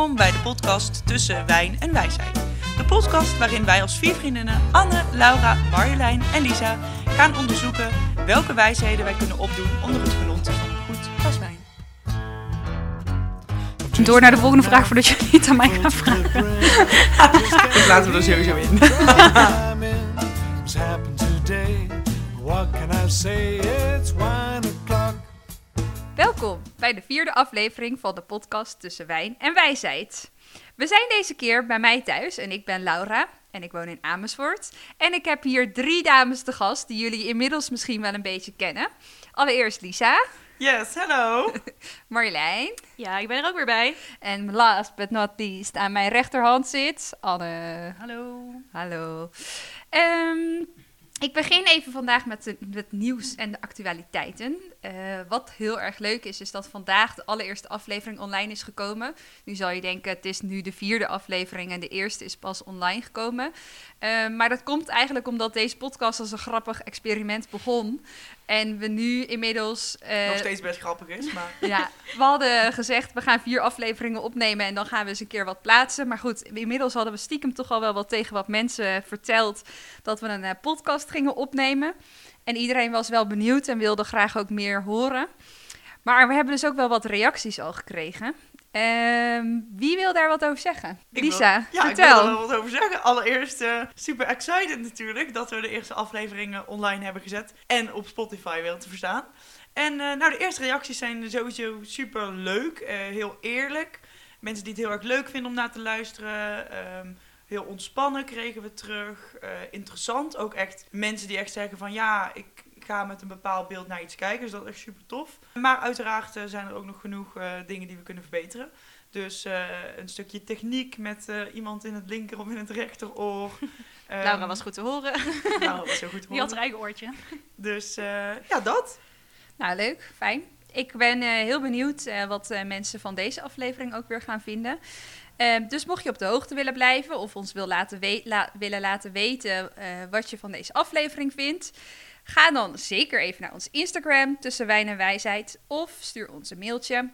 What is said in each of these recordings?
Welkom bij de podcast Tussen Wijn en Wijsheid. De podcast waarin wij als vier vriendinnen Anne, Laura, Marjolein en Lisa gaan onderzoeken welke wijsheden wij kunnen opdoen onder het genot van een goed glas wijn. Door naar de volgende vraag voordat je niet aan mij gaat vragen. Ik laat hem er sowieso in. What's happened today? What can I say? Bij de vierde aflevering van de podcast Tussen Wijn en Wijsheid. We zijn deze keer bij mij thuis en ik ben Laura en ik woon in Amersfoort. En ik heb hier drie dames te gast die jullie inmiddels misschien wel een beetje kennen. Allereerst Lisa, Yes, hello. Marjolein Ja, ik ben er ook weer bij. en last but not least aan mijn rechterhand zit Anne. Hallo. Hallo. Ehm, ik begin even vandaag met het nieuws en de actualiteiten. Eh, wat heel erg leuk is, is dat vandaag de allereerste aflevering online is gekomen. Nu zal je denken, het is nu de vierde aflevering en de eerste is pas online gekomen. Eh, maar dat komt eigenlijk omdat deze podcast als een grappig experiment begon. En we nu inmiddels... eh, Nog steeds best grappig is, maar... ja, we hadden gezegd, we gaan vier afleveringen opnemen en dan gaan we eens een keer wat plaatsen. Maar goed, inmiddels hadden we stiekem toch al wel wat tegen wat mensen verteld dat we een eh, podcast gingen opnemen. En iedereen was wel benieuwd en wilde graag ook meer horen. Maar we hebben dus ook wel wat reacties al gekregen. Ehm, wie wil daar wat over zeggen? Ik Lisa, wil- ja, vertel. ik wil er wel wat over zeggen. Allereerst eh, super excited natuurlijk dat we de eerste afleveringen online hebben gezet. En op Spotify weer te verstaan. En eh, nou, de eerste reacties zijn sowieso super leuk. eh, heel eerlijk. Mensen die het heel erg leuk vinden om naar te luisteren. Ehm, heel ontspannen kregen we terug. Interessant. Ook echt mensen die echt zeggen van ja, ik ga met een bepaald beeld naar iets kijken. Dus dat is echt super tof. Maar uiteraard eh, zijn er ook nog genoeg eh, dingen die we kunnen verbeteren. Dus eh, een stukje techniek met iemand in het linker of in het rechteroor. Ehm, Laura was goed te horen. Laura was zo goed Die had horen. haar eigen oortje. Dus ja, dat. Nou, leuk, fijn. Ik ben heel benieuwd wat mensen van deze aflevering ook weer gaan vinden. Eh, dus mocht je op de hoogte willen blijven of ons wil laten la- willen laten weten wat je van deze aflevering vindt, ga dan zeker even naar ons Instagram, Tussen Wijn en Wijsheid, of stuur ons een mailtje.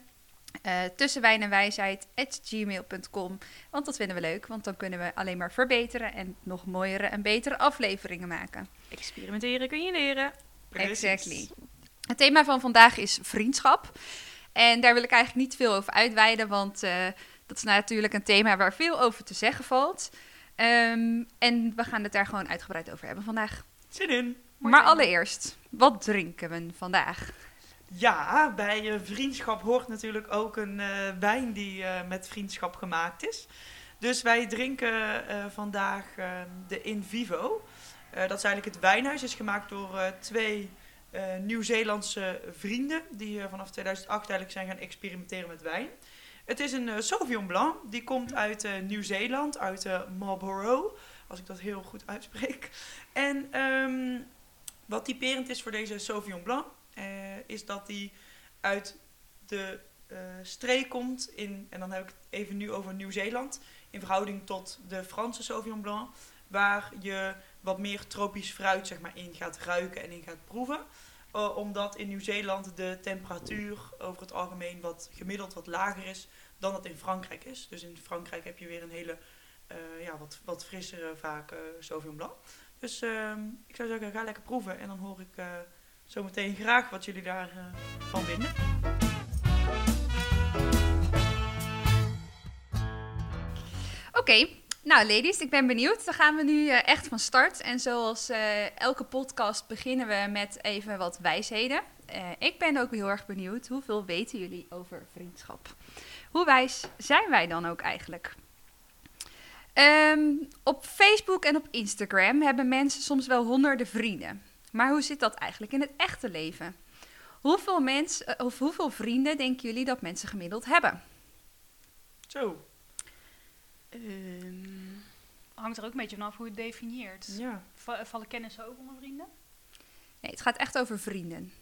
tussenwijn en wijsheid gmail.com. Want dat vinden we leuk, want dan kunnen we alleen maar verbeteren en nog mooiere en betere afleveringen maken. Experimenteren kun je leren. Precies. Exactly. Het thema van vandaag is vriendschap. En daar wil ik eigenlijk niet veel over uitweiden, want eh, dat is natuurlijk een thema waar veel over te zeggen valt. Ehm, en we gaan het daar gewoon uitgebreid over hebben vandaag. Zin in. Mooi maar allereerst, wat drinken we vandaag? Ja, bij eh, vriendschap hoort natuurlijk ook een eh, wijn die eh, met vriendschap gemaakt is. Dus wij drinken eh, vandaag eh, de In Vivo. Eh, dat is eigenlijk het wijnhuis. is gemaakt door eh, twee eh, Nieuw-Zeelandse vrienden die eh, vanaf 2008 eigenlijk zijn gaan experimenteren met wijn. Het is een Sauvignon Blanc. Die komt uit eh, Nieuw-Zeeland, uit eh, Marlborough. Als ik dat heel goed uitspreek. En ehm, wat typerend is voor deze Sauvignon Blanc, eh, is dat die uit de eh, streek komt in, en dan heb ik het even nu over Nieuw-Zeeland, in verhouding tot de Franse Sauvignon Blanc, waar je wat meer tropisch fruit zeg maar, in gaat ruiken en in gaat proeven. Eh, omdat in Nieuw-Zeeland de temperatuur over het algemeen wat gemiddeld wat lager is dan dat in Frankrijk is. Dus in Frankrijk heb je weer een hele ja, wat, wat frissere vaak Sauvignon Blanc. Dus ehm, ik zou zeggen, ga lekker proeven en dan hoor ik eh, zometeen graag wat jullie daarvan van vinden. Oké, nou ladies, ik ben benieuwd. Dan gaan we nu eh, echt van start. En zoals eh, elke podcast beginnen we met even wat wijsheden. Eh, ik ben ook heel erg benieuwd, hoeveel weten jullie over vriendschap? Hoe wijs zijn wij dan ook eigenlijk? Ehm, op Facebook en op Instagram hebben mensen soms wel honderden vrienden. Maar hoe zit dat eigenlijk in het echte leven? Hoeveel, mensen, of hoeveel vrienden denken jullie dat mensen gemiddeld hebben? Zo, Ehm, hangt er ook een beetje vanaf hoe je het definieert. ja. Va- vallen kennissen ook onder vrienden? Nee, het gaat echt over vrienden.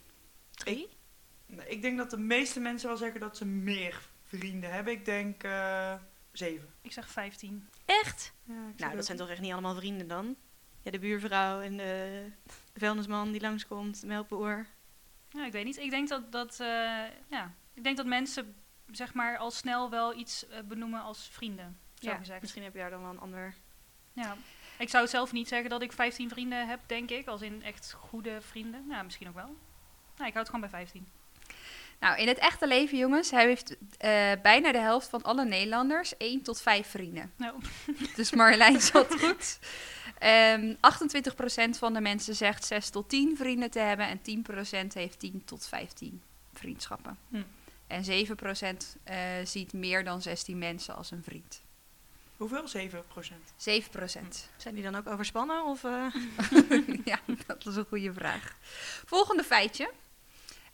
Drie? Nee, ik denk dat de meeste mensen wel zeggen dat ze meer vrienden hebben. Ik denk eh, zeven. Ik zeg 15. Echt? Ja, Nou, ook- dat zijn toch echt niet allemaal vrienden dan? Ja, de buurvrouw en de, de vuilnisman die langskomt, de melkboer. Ja, ik weet niet. Ik denk dat, dat, eh, ja, ik denk dat mensen zeg maar al snel wel iets eh, benoemen als vrienden, zo Ja, gezegd. misschien heb je daar dan wel een ander... Ja. Ik zou zelf niet zeggen dat ik 15 vrienden heb, denk ik. Als in echt goede vrienden. Nou, misschien ook wel. Nou, ik houd het gewoon bij 15. Nou, in het echte leven, jongens, heeft eh, bijna de helft van alle Nederlanders 1 tot 5 vrienden. Nou, Dus Marjolein zat goed. Ehm 28% van de mensen zegt 6 tot 10 vrienden te hebben en 10% heeft 10 tot 15 vriendschappen. Hm. En 7% eh, ziet meer dan 16 mensen als een vriend. Hoeveel? 7 procent. 7%. Zijn die dan ook overspannen? Of, eh? ja, dat is een goede vraag. Volgende feitje.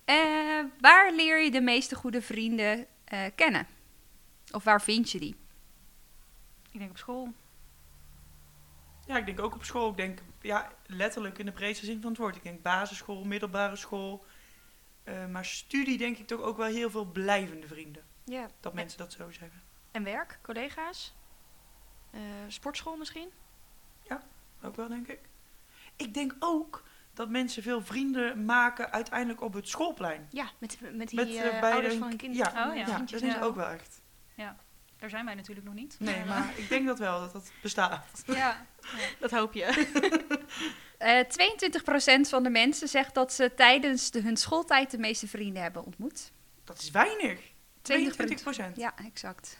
Eh, waar leer je de meeste goede vrienden eh, kennen? Of waar vind je die? ik denk op school. Ja, ik denk ook op school. Ik denk, ja, letterlijk in de breedste zin van het woord. Ik denk basisschool, middelbare school. Eh, maar studie denk ik toch ook wel heel veel blijvende vrienden. Ja. Dat mensen dat zo zeggen. En werk, collega's? Eh, sportschool misschien? Ook wel, denk ik. Ik denk ook dat mensen veel vrienden maken uiteindelijk op het schoolplein. Ja, met, met die Met, eh, eh, bij ouders de- van een kind. Ja, Oh, ja. ja, dat is zo. ook wel echt. Daar zijn wij natuurlijk nog niet. Nee, maar ik denk dat wel, dat dat bestaat. Ja. Dat hoop je. Eh 22% van de mensen zegt dat ze tijdens de, hun schooltijd de meeste vrienden hebben ontmoet. Dat is weinig. 22 20%. procent. Ja, exact.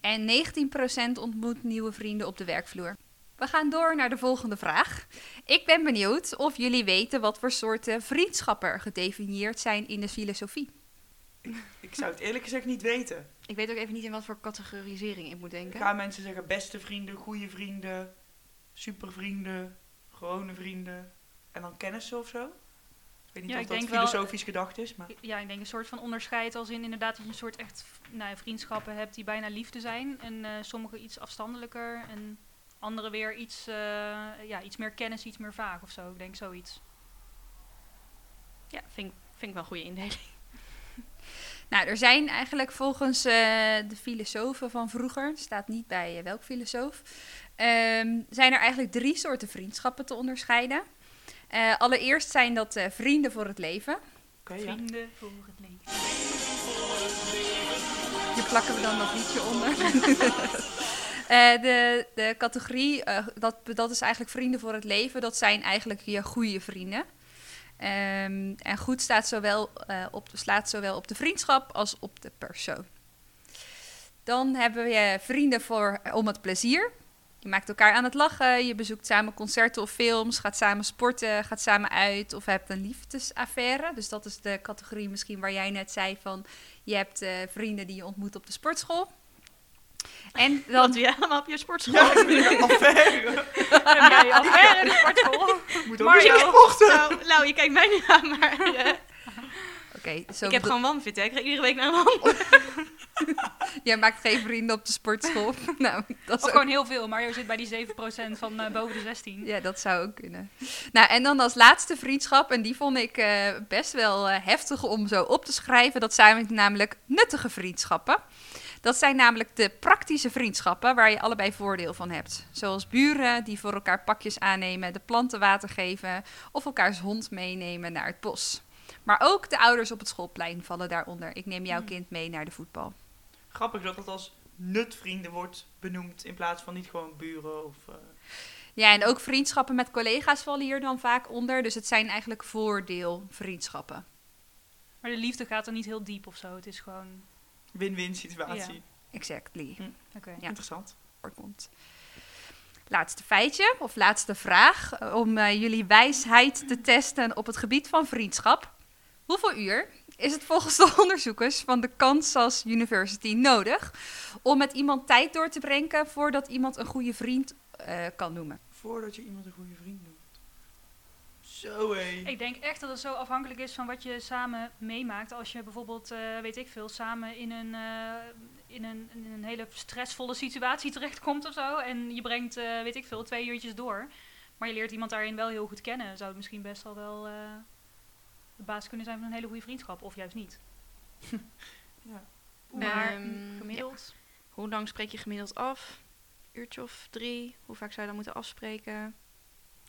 En 19% ontmoet nieuwe vrienden op de werkvloer. We gaan door naar de volgende vraag. Ik ben benieuwd of jullie weten wat voor soorten vriendschappen er gedefinieerd zijn in de filosofie. Ik zou het eerlijk gezegd niet weten. Ik weet ook even niet in wat voor categorisering ik moet denken. Gaan mensen zeggen beste vrienden, goede vrienden, supervrienden, gewone vrienden en dan kennissen of zo? Ik weet niet Ja, of ik dat denk wel- filosofisch gedacht is, maar ja, ik denk een soort van onderscheid als in inderdaad dat je een soort echt nou, vriendschappen hebt die bijna liefde zijn. En eh, sommige iets afstandelijker en andere weer iets, eh, ja, iets meer kennis, iets meer vaak of zo. Ik denk zoiets. Ja, vind, ik- vind ik wel een goede indeling. Nou, er zijn eigenlijk volgens eh, de filosofen van vroeger, het staat niet bij eh, welk filosoof, ehm, zijn er eigenlijk drie soorten vriendschappen te onderscheiden. Eh, allereerst zijn dat eh, vrienden voor het leven. oké, ja. Vrienden voor het leven. Hier plakken we dan dat liedje onder. Eh, de, de categorie, eh, dat, dat is eigenlijk vrienden voor het leven. Dat zijn eigenlijk je goede vrienden. Ehm, en goed staat zowel, eh, op, slaat zowel op de vriendschap als op de persoon. Dan hebben we vrienden voor, om het plezier. Je maakt elkaar aan het lachen, je bezoekt samen concerten of films, gaat samen sporten, gaat samen uit of hebt een liefdesaffaire. Dus dat is de categorie misschien waar jij net zei van je hebt vrienden die je ontmoet op de sportschool. En Wat dan doe jij allemaal op je sportschool? Ja, ik ben een affaire. Heb jij affaire in de sportschool? Moet ook sporten. Nou, nou, je kijkt mij niet aan, maar eh, Oké, zo ik heb gewoon wanfit, hè. Ik ga iedere week naar een wand. Jij maakt geen vrienden op de sportschool. nou, dat is ook- gewoon heel veel. Mario zit bij die 7% van eh, boven de 16. Ja, dat zou ook kunnen. Nou, en dan als laatste vriendschap, en die vond ik eh, best wel heftig om zo op te schrijven. Dat zijn namelijk nuttige vriendschappen. Dat zijn namelijk de praktische vriendschappen waar je allebei voordeel van hebt. Zoals buren die voor elkaar pakjes aannemen, de planten water geven of elkaars hond meenemen naar het bos. Maar ook de ouders op het schoolplein vallen daaronder. Ik neem jouw Hmm. kind mee naar de voetbal. Grappig dat het als nutvrienden wordt benoemd in plaats van niet gewoon buren of... eh, Ja, en ook vriendschappen met collega's vallen hier dan vaak onder. Dus het zijn eigenlijk voordeelvriendschappen. Maar de liefde gaat er niet heel diep of zo. Het is gewoon... win-win situatie. Exactly. Oké. Ja. Interessant. Voorkomt. Laatste feitje of laatste vraag eh, om eh, jullie wijsheid te testen op het gebied van vriendschap. Hoeveel uur is het volgens de onderzoekers van de Kansas University nodig om met iemand tijd door te brengen voordat iemand een goede vriend eh, kan noemen? Voordat je iemand een goede vriend noemt. Zo hé. Ik denk echt dat het zo afhankelijk is van wat je samen meemaakt. Als je bijvoorbeeld, eh, weet ik veel, samen in een, eh, in, een, in een hele stressvolle situatie terechtkomt of zo. En je brengt, eh, weet ik veel, twee uurtjes door. Maar je leert iemand daarin wel heel goed kennen. Zou het misschien best al wel eh, de basis kunnen zijn van een hele goede vriendschap. Of juist niet. Ja. Maar Ehm, gemiddeld. Hoe lang spreek je gemiddeld af? Uurtje of drie? Hoe vaak zou je dan moeten afspreken?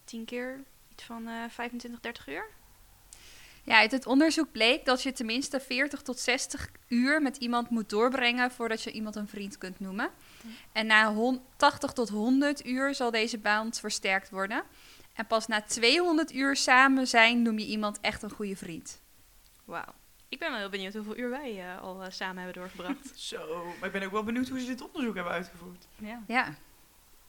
Tien keer? Iets van eh 25, 30 uur? Ja, uit het onderzoek bleek dat je tenminste 40 tot 60 uur met iemand moet doorbrengen voordat je iemand een vriend kunt noemen. En na hon- 80 tot 100 uur zal deze band versterkt worden. En pas na 200 uur samen zijn noem je iemand echt een goede vriend. Wauw. Ik ben wel heel benieuwd hoeveel uur wij eh, al eh, samen hebben doorgebracht. Zo, maar ik ben ook wel benieuwd hoe ze dit onderzoek hebben uitgevoerd. Ja. Ja,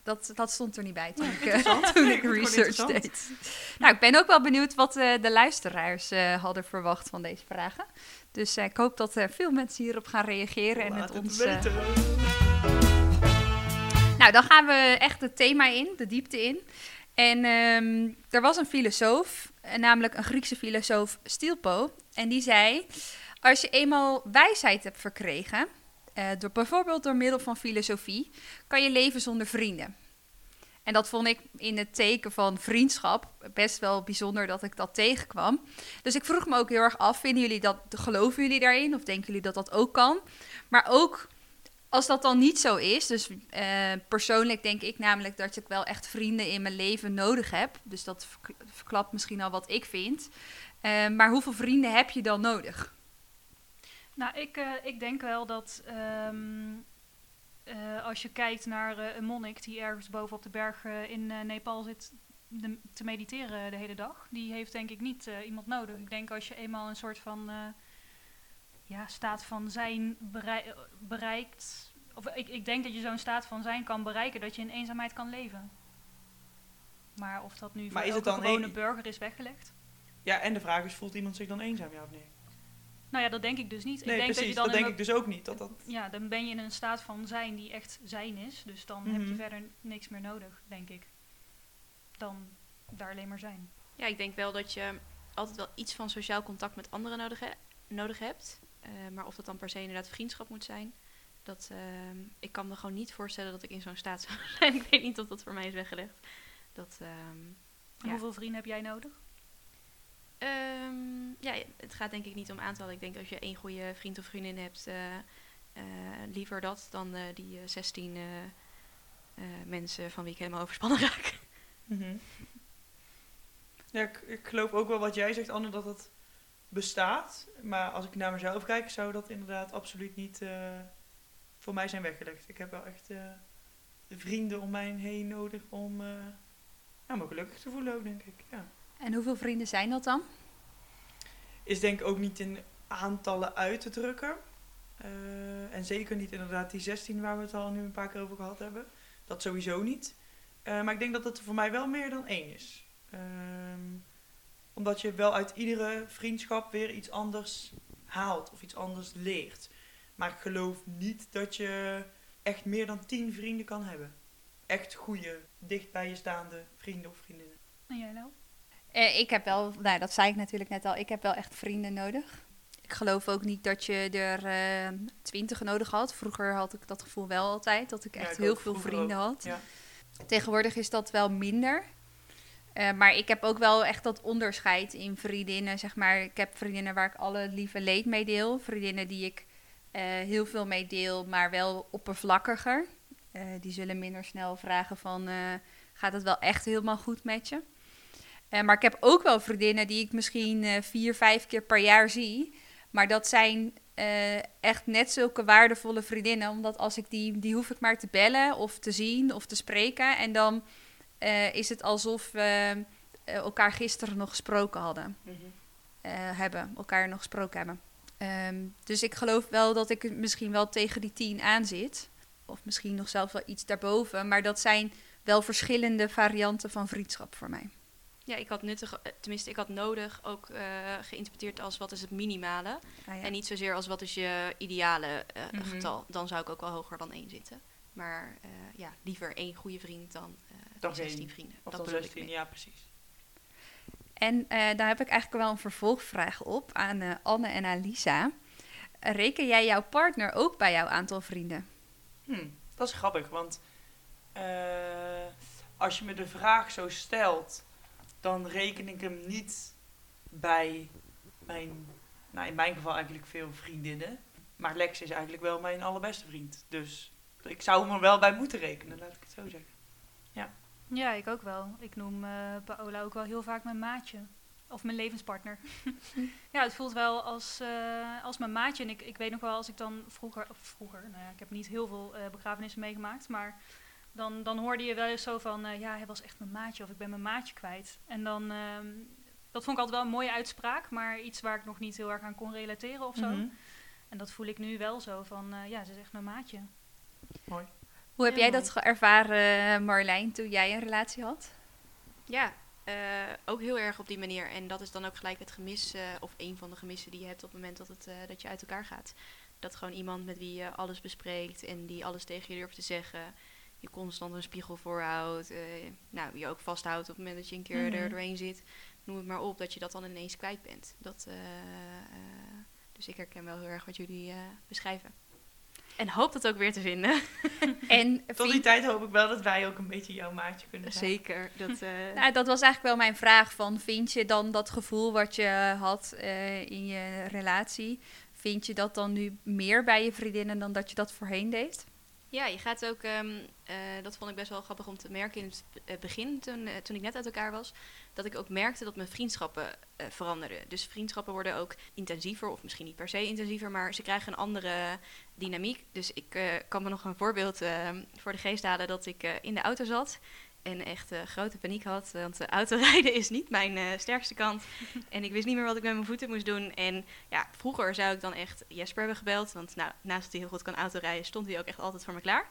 dat, dat stond er niet bij toen ik, eh, toen Ik research deed. Nou, ik ben ook wel benieuwd wat eh, de luisteraars eh, hadden verwacht van deze vragen. Dus ik hoop dat veel mensen hierop gaan reageren en het het ons... weten. Nou, dan gaan we echt het thema in, de diepte in. En ehm, er was een filosoof, namelijk een Griekse filosoof, Stilpo. En die zei, als je eenmaal wijsheid hebt verkregen, eh, door, bijvoorbeeld door middel van filosofie, kan je leven zonder vrienden. En dat vond ik in het teken van vriendschap best wel bijzonder dat ik dat tegenkwam. Dus ik vroeg me ook heel erg af, vinden jullie dat, geloven jullie daarin? Of denken jullie dat dat ook kan? Maar ook als dat dan niet zo is, dus eh, persoonlijk denk ik namelijk dat ik wel echt vrienden in mijn leven nodig heb. Dus dat verk- verklapt misschien al wat ik vind. Eh, maar hoeveel vrienden heb je dan nodig? Nou, ik, eh, ik denk wel dat ehm, eh, als je kijkt naar eh, een monnik die ergens boven op de berg in Nepal zit de- te mediteren de hele dag, die heeft denk ik niet iemand nodig. Ik denk als je eenmaal een soort van ja, staat van zijn berei- bereikt, of ik, ik denk dat je zo'n staat van zijn kan bereiken, dat je in eenzaamheid kan leven. Maar of dat nu Maar voor is het elke dan gewone een- burger is weggelegd? Ja, en de vraag is, voelt iemand zich dan eenzaam, ja of nee? Nou ja, dat denk ik dus niet. Nee, ik denk precies, dat je dan dat denk ik dus ook niet. Dat dat... ja, dan ben je in een staat van zijn die echt zijn is. Dus dan heb je Mhm. verder niks meer nodig, denk ik. Dan daar alleen maar zijn. Ja, ik denk wel dat je altijd wel iets van sociaal contact met anderen nodig, he- nodig hebt. Eh, maar of dat dan per se inderdaad vriendschap moet zijn, dat, ehm, ik kan me gewoon niet voorstellen dat ik in zo'n staat zou zijn. ik weet niet of dat voor mij is weggelegd. Dat, ehm, Ja. Hoeveel vrienden heb jij nodig? Ehm, ja, het gaat denk ik niet om aantallen. Ik denk als je één goede vriend of vriendin hebt, eh, eh, liever dat dan eh, die eh, 16 eh, eh, mensen van wie ik helemaal overspannen raak. Mhm. Ja, ik, geloof ook wel wat jij zegt, Anne, dat het bestaat. Maar als ik naar mezelf kijk, zou dat inderdaad absoluut niet voor mij zijn weggelegd. Ik heb wel echt vrienden om mij heen nodig om ja, me gelukkig te voelen denk ik. Ja. En hoeveel vrienden zijn dat dan? Is denk ik ook niet in aantallen uit te drukken. Eh, en zeker niet inderdaad die 16 waar we het al nu een paar keer over gehad hebben. Dat sowieso niet. Eh, maar ik denk dat het voor mij wel meer dan één is. Ehm, omdat je wel uit iedere vriendschap weer iets anders haalt of iets anders leert. Maar ik geloof niet dat je echt meer dan 10 vrienden kan hebben. Echt goede, dicht bij je staande vrienden of vriendinnen. En jij nou? Eh, ik heb wel, nou dat zei ik natuurlijk net al, ik heb wel echt vrienden nodig. Ik geloof ook niet dat je er eh, twintig nodig had. Vroeger had ik dat gevoel wel altijd, dat ik Ja, echt ik heel veel vrienden ook, had. ja. Tegenwoordig is dat wel minder. Eh, maar ik heb ook wel echt dat onderscheid in vriendinnen. Zeg maar, ik heb vriendinnen waar ik alle lieve leed mee deel. Vriendinnen die ik heel veel mee deel, maar wel oppervlakkiger. Die zullen minder snel vragen van, gaat het wel echt helemaal goed met je? Eh, maar ik heb ook wel vriendinnen die ik misschien eh, vier, vijf keer per jaar zie. Maar dat zijn eh, echt net zulke waardevolle vriendinnen. Omdat als ik die, die hoef ik maar te bellen of te zien of te spreken. En dan is het alsof we elkaar gisteren nog gesproken hadden. eh, hebben, elkaar nog gesproken hebben. Ehm, dus ik geloof wel dat ik misschien wel tegen die tien aan zit. Of misschien nog zelfs wel iets daarboven. Maar dat zijn wel verschillende varianten van vriendschap voor mij. Ja, ik had nuttig, eh, tenminste, ik had nodig ook eh, geïnterpreteerd als wat is het minimale. Ja. En niet zozeer als wat is je ideale eh, Mhm. getal. Dan zou ik ook wel hoger dan één zitten. Maar eh, ja, liever één goede vriend dan, eh Dan die 16 geen. vrienden. Of dat dan bedoel ik 16, mee. ja precies. En eh, daar heb ik eigenlijk wel een vervolgvraag op aan eh, Anne en aan Lisa. Reken jij jouw partner ook bij jouw aantal vrienden? Hm, dat is grappig, want eh, als je me de vraag zo stelt, dan reken ik hem niet bij mijn, nou in mijn geval eigenlijk veel vriendinnen. Maar Lex is eigenlijk wel mijn allerbeste vriend. Dus ik zou hem er wel bij moeten rekenen, laat ik het zo zeggen. Ja, ik ook wel. Ik noem eh Paola ook wel heel vaak mijn maatje. Of mijn levenspartner. ja, het voelt wel als, eh, als mijn maatje. En ik, ik weet nog wel, als ik dan vroeger... Of vroeger, nou ja, ik heb niet heel veel eh, begrafenissen meegemaakt. Maar dan, dan hoorde je wel eens zo van... eh, ja, hij was echt mijn maatje. Of ik ben mijn maatje kwijt. En dan... ehm, dat vond ik altijd wel een mooie uitspraak. Maar iets waar ik nog niet heel erg aan kon relateren of zo. Mhm. En dat voel ik nu wel zo van... eh, ja, ze is echt mijn maatje. Mooi. Hoe heb jij mooi. dat ervaren, Marlijn, toen jij een relatie had? Ja, eh, ook heel erg op die manier. En dat is dan ook gelijk het gemis, eh, of een van de gemissen die je hebt op het moment dat, het, eh, dat je uit elkaar gaat. Dat gewoon iemand met wie je alles bespreekt en die alles tegen je durft te zeggen. Je constant een spiegel voorhoudt. eh, nou, je ook vasthoudt op het moment dat je een keer Mhm. er doorheen zit. Noem het maar op, dat je dat dan ineens kwijt bent. Dat, eh, eh, dus ik herken wel heel erg wat jullie eh, beschrijven. En hoop dat ook weer te vinden. En Tot die vind- tijd hoop ik wel dat wij ook een beetje jouw maatje kunnen zijn. Zeker. Dat, eh, nou, dat was eigenlijk wel mijn vraag. Van, vind je dan dat gevoel wat je had eh, in je relatie... Vind je dat dan nu meer bij je vriendinnen dan dat je dat voorheen deed? Ja, je gaat ook, ehm, eh, dat vond ik best wel grappig om te merken in het eh, begin, toen, eh, toen ik net uit elkaar was, dat ik ook merkte dat mijn vriendschappen veranderden. Dus vriendschappen worden ook intensiever, of misschien niet per se intensiever, maar ze krijgen een andere dynamiek. Dus ik kan me nog een voorbeeld ehm, voor de geest halen dat ik in de auto zat en echt eh, grote paniek had, want uh, autorijden is niet mijn eh, sterkste kant. en ik wist niet meer wat ik met mijn voeten moest doen. En ja, vroeger zou ik dan echt Jesper hebben gebeld, want nou, naast dat hij heel goed kan autorijden, stond hij ook echt altijd voor me klaar.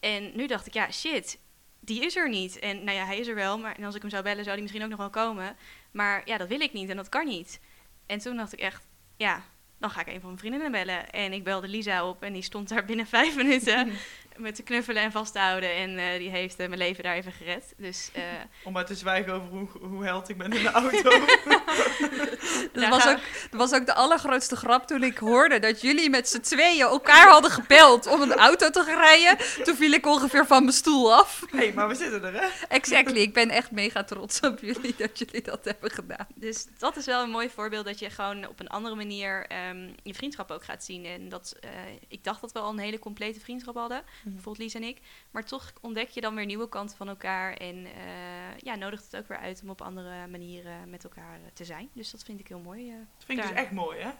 En nu dacht ik, ja, shit, die is er niet. En nou ja, hij is er wel, maar en als ik hem zou bellen, zou hij misschien ook nog wel komen. Maar ja, dat wil ik niet en dat kan niet. En toen dacht ik echt, ja, dan ga ik een van mijn vriendinnen bellen. En ik belde Lisa op en die stond daar binnen vijf minuten met te knuffelen en vast te houden. En eh, die heeft eh, mijn leven daar even gered. Dus eh, Om maar te zwijgen over hoe, hoe held ik ben in de auto. Dat was, gaan ook, dat was ook de allergrootste grap toen ik hoorde dat jullie met z'n tweeën elkaar hadden gebeld om een auto te gaan rijden. Toen viel ik ongeveer van mijn stoel af. Hé, hey, maar we zitten er, hè? Exactly, ik ben echt mega trots op jullie dat jullie dat hebben gedaan. Dus dat is wel een mooi voorbeeld dat je gewoon op een andere manier ehm, je vriendschap ook gaat zien. En dat, eh, ik dacht dat we al een hele complete vriendschap hadden, bijvoorbeeld Lies en ik. Maar toch ontdek je dan weer nieuwe kanten van elkaar. En eh, ja, nodigt het ook weer uit om op andere manieren met elkaar eh, te zijn. Dus dat vind ik heel mooi. eh. Dat vind ik dus echt mooi, hè?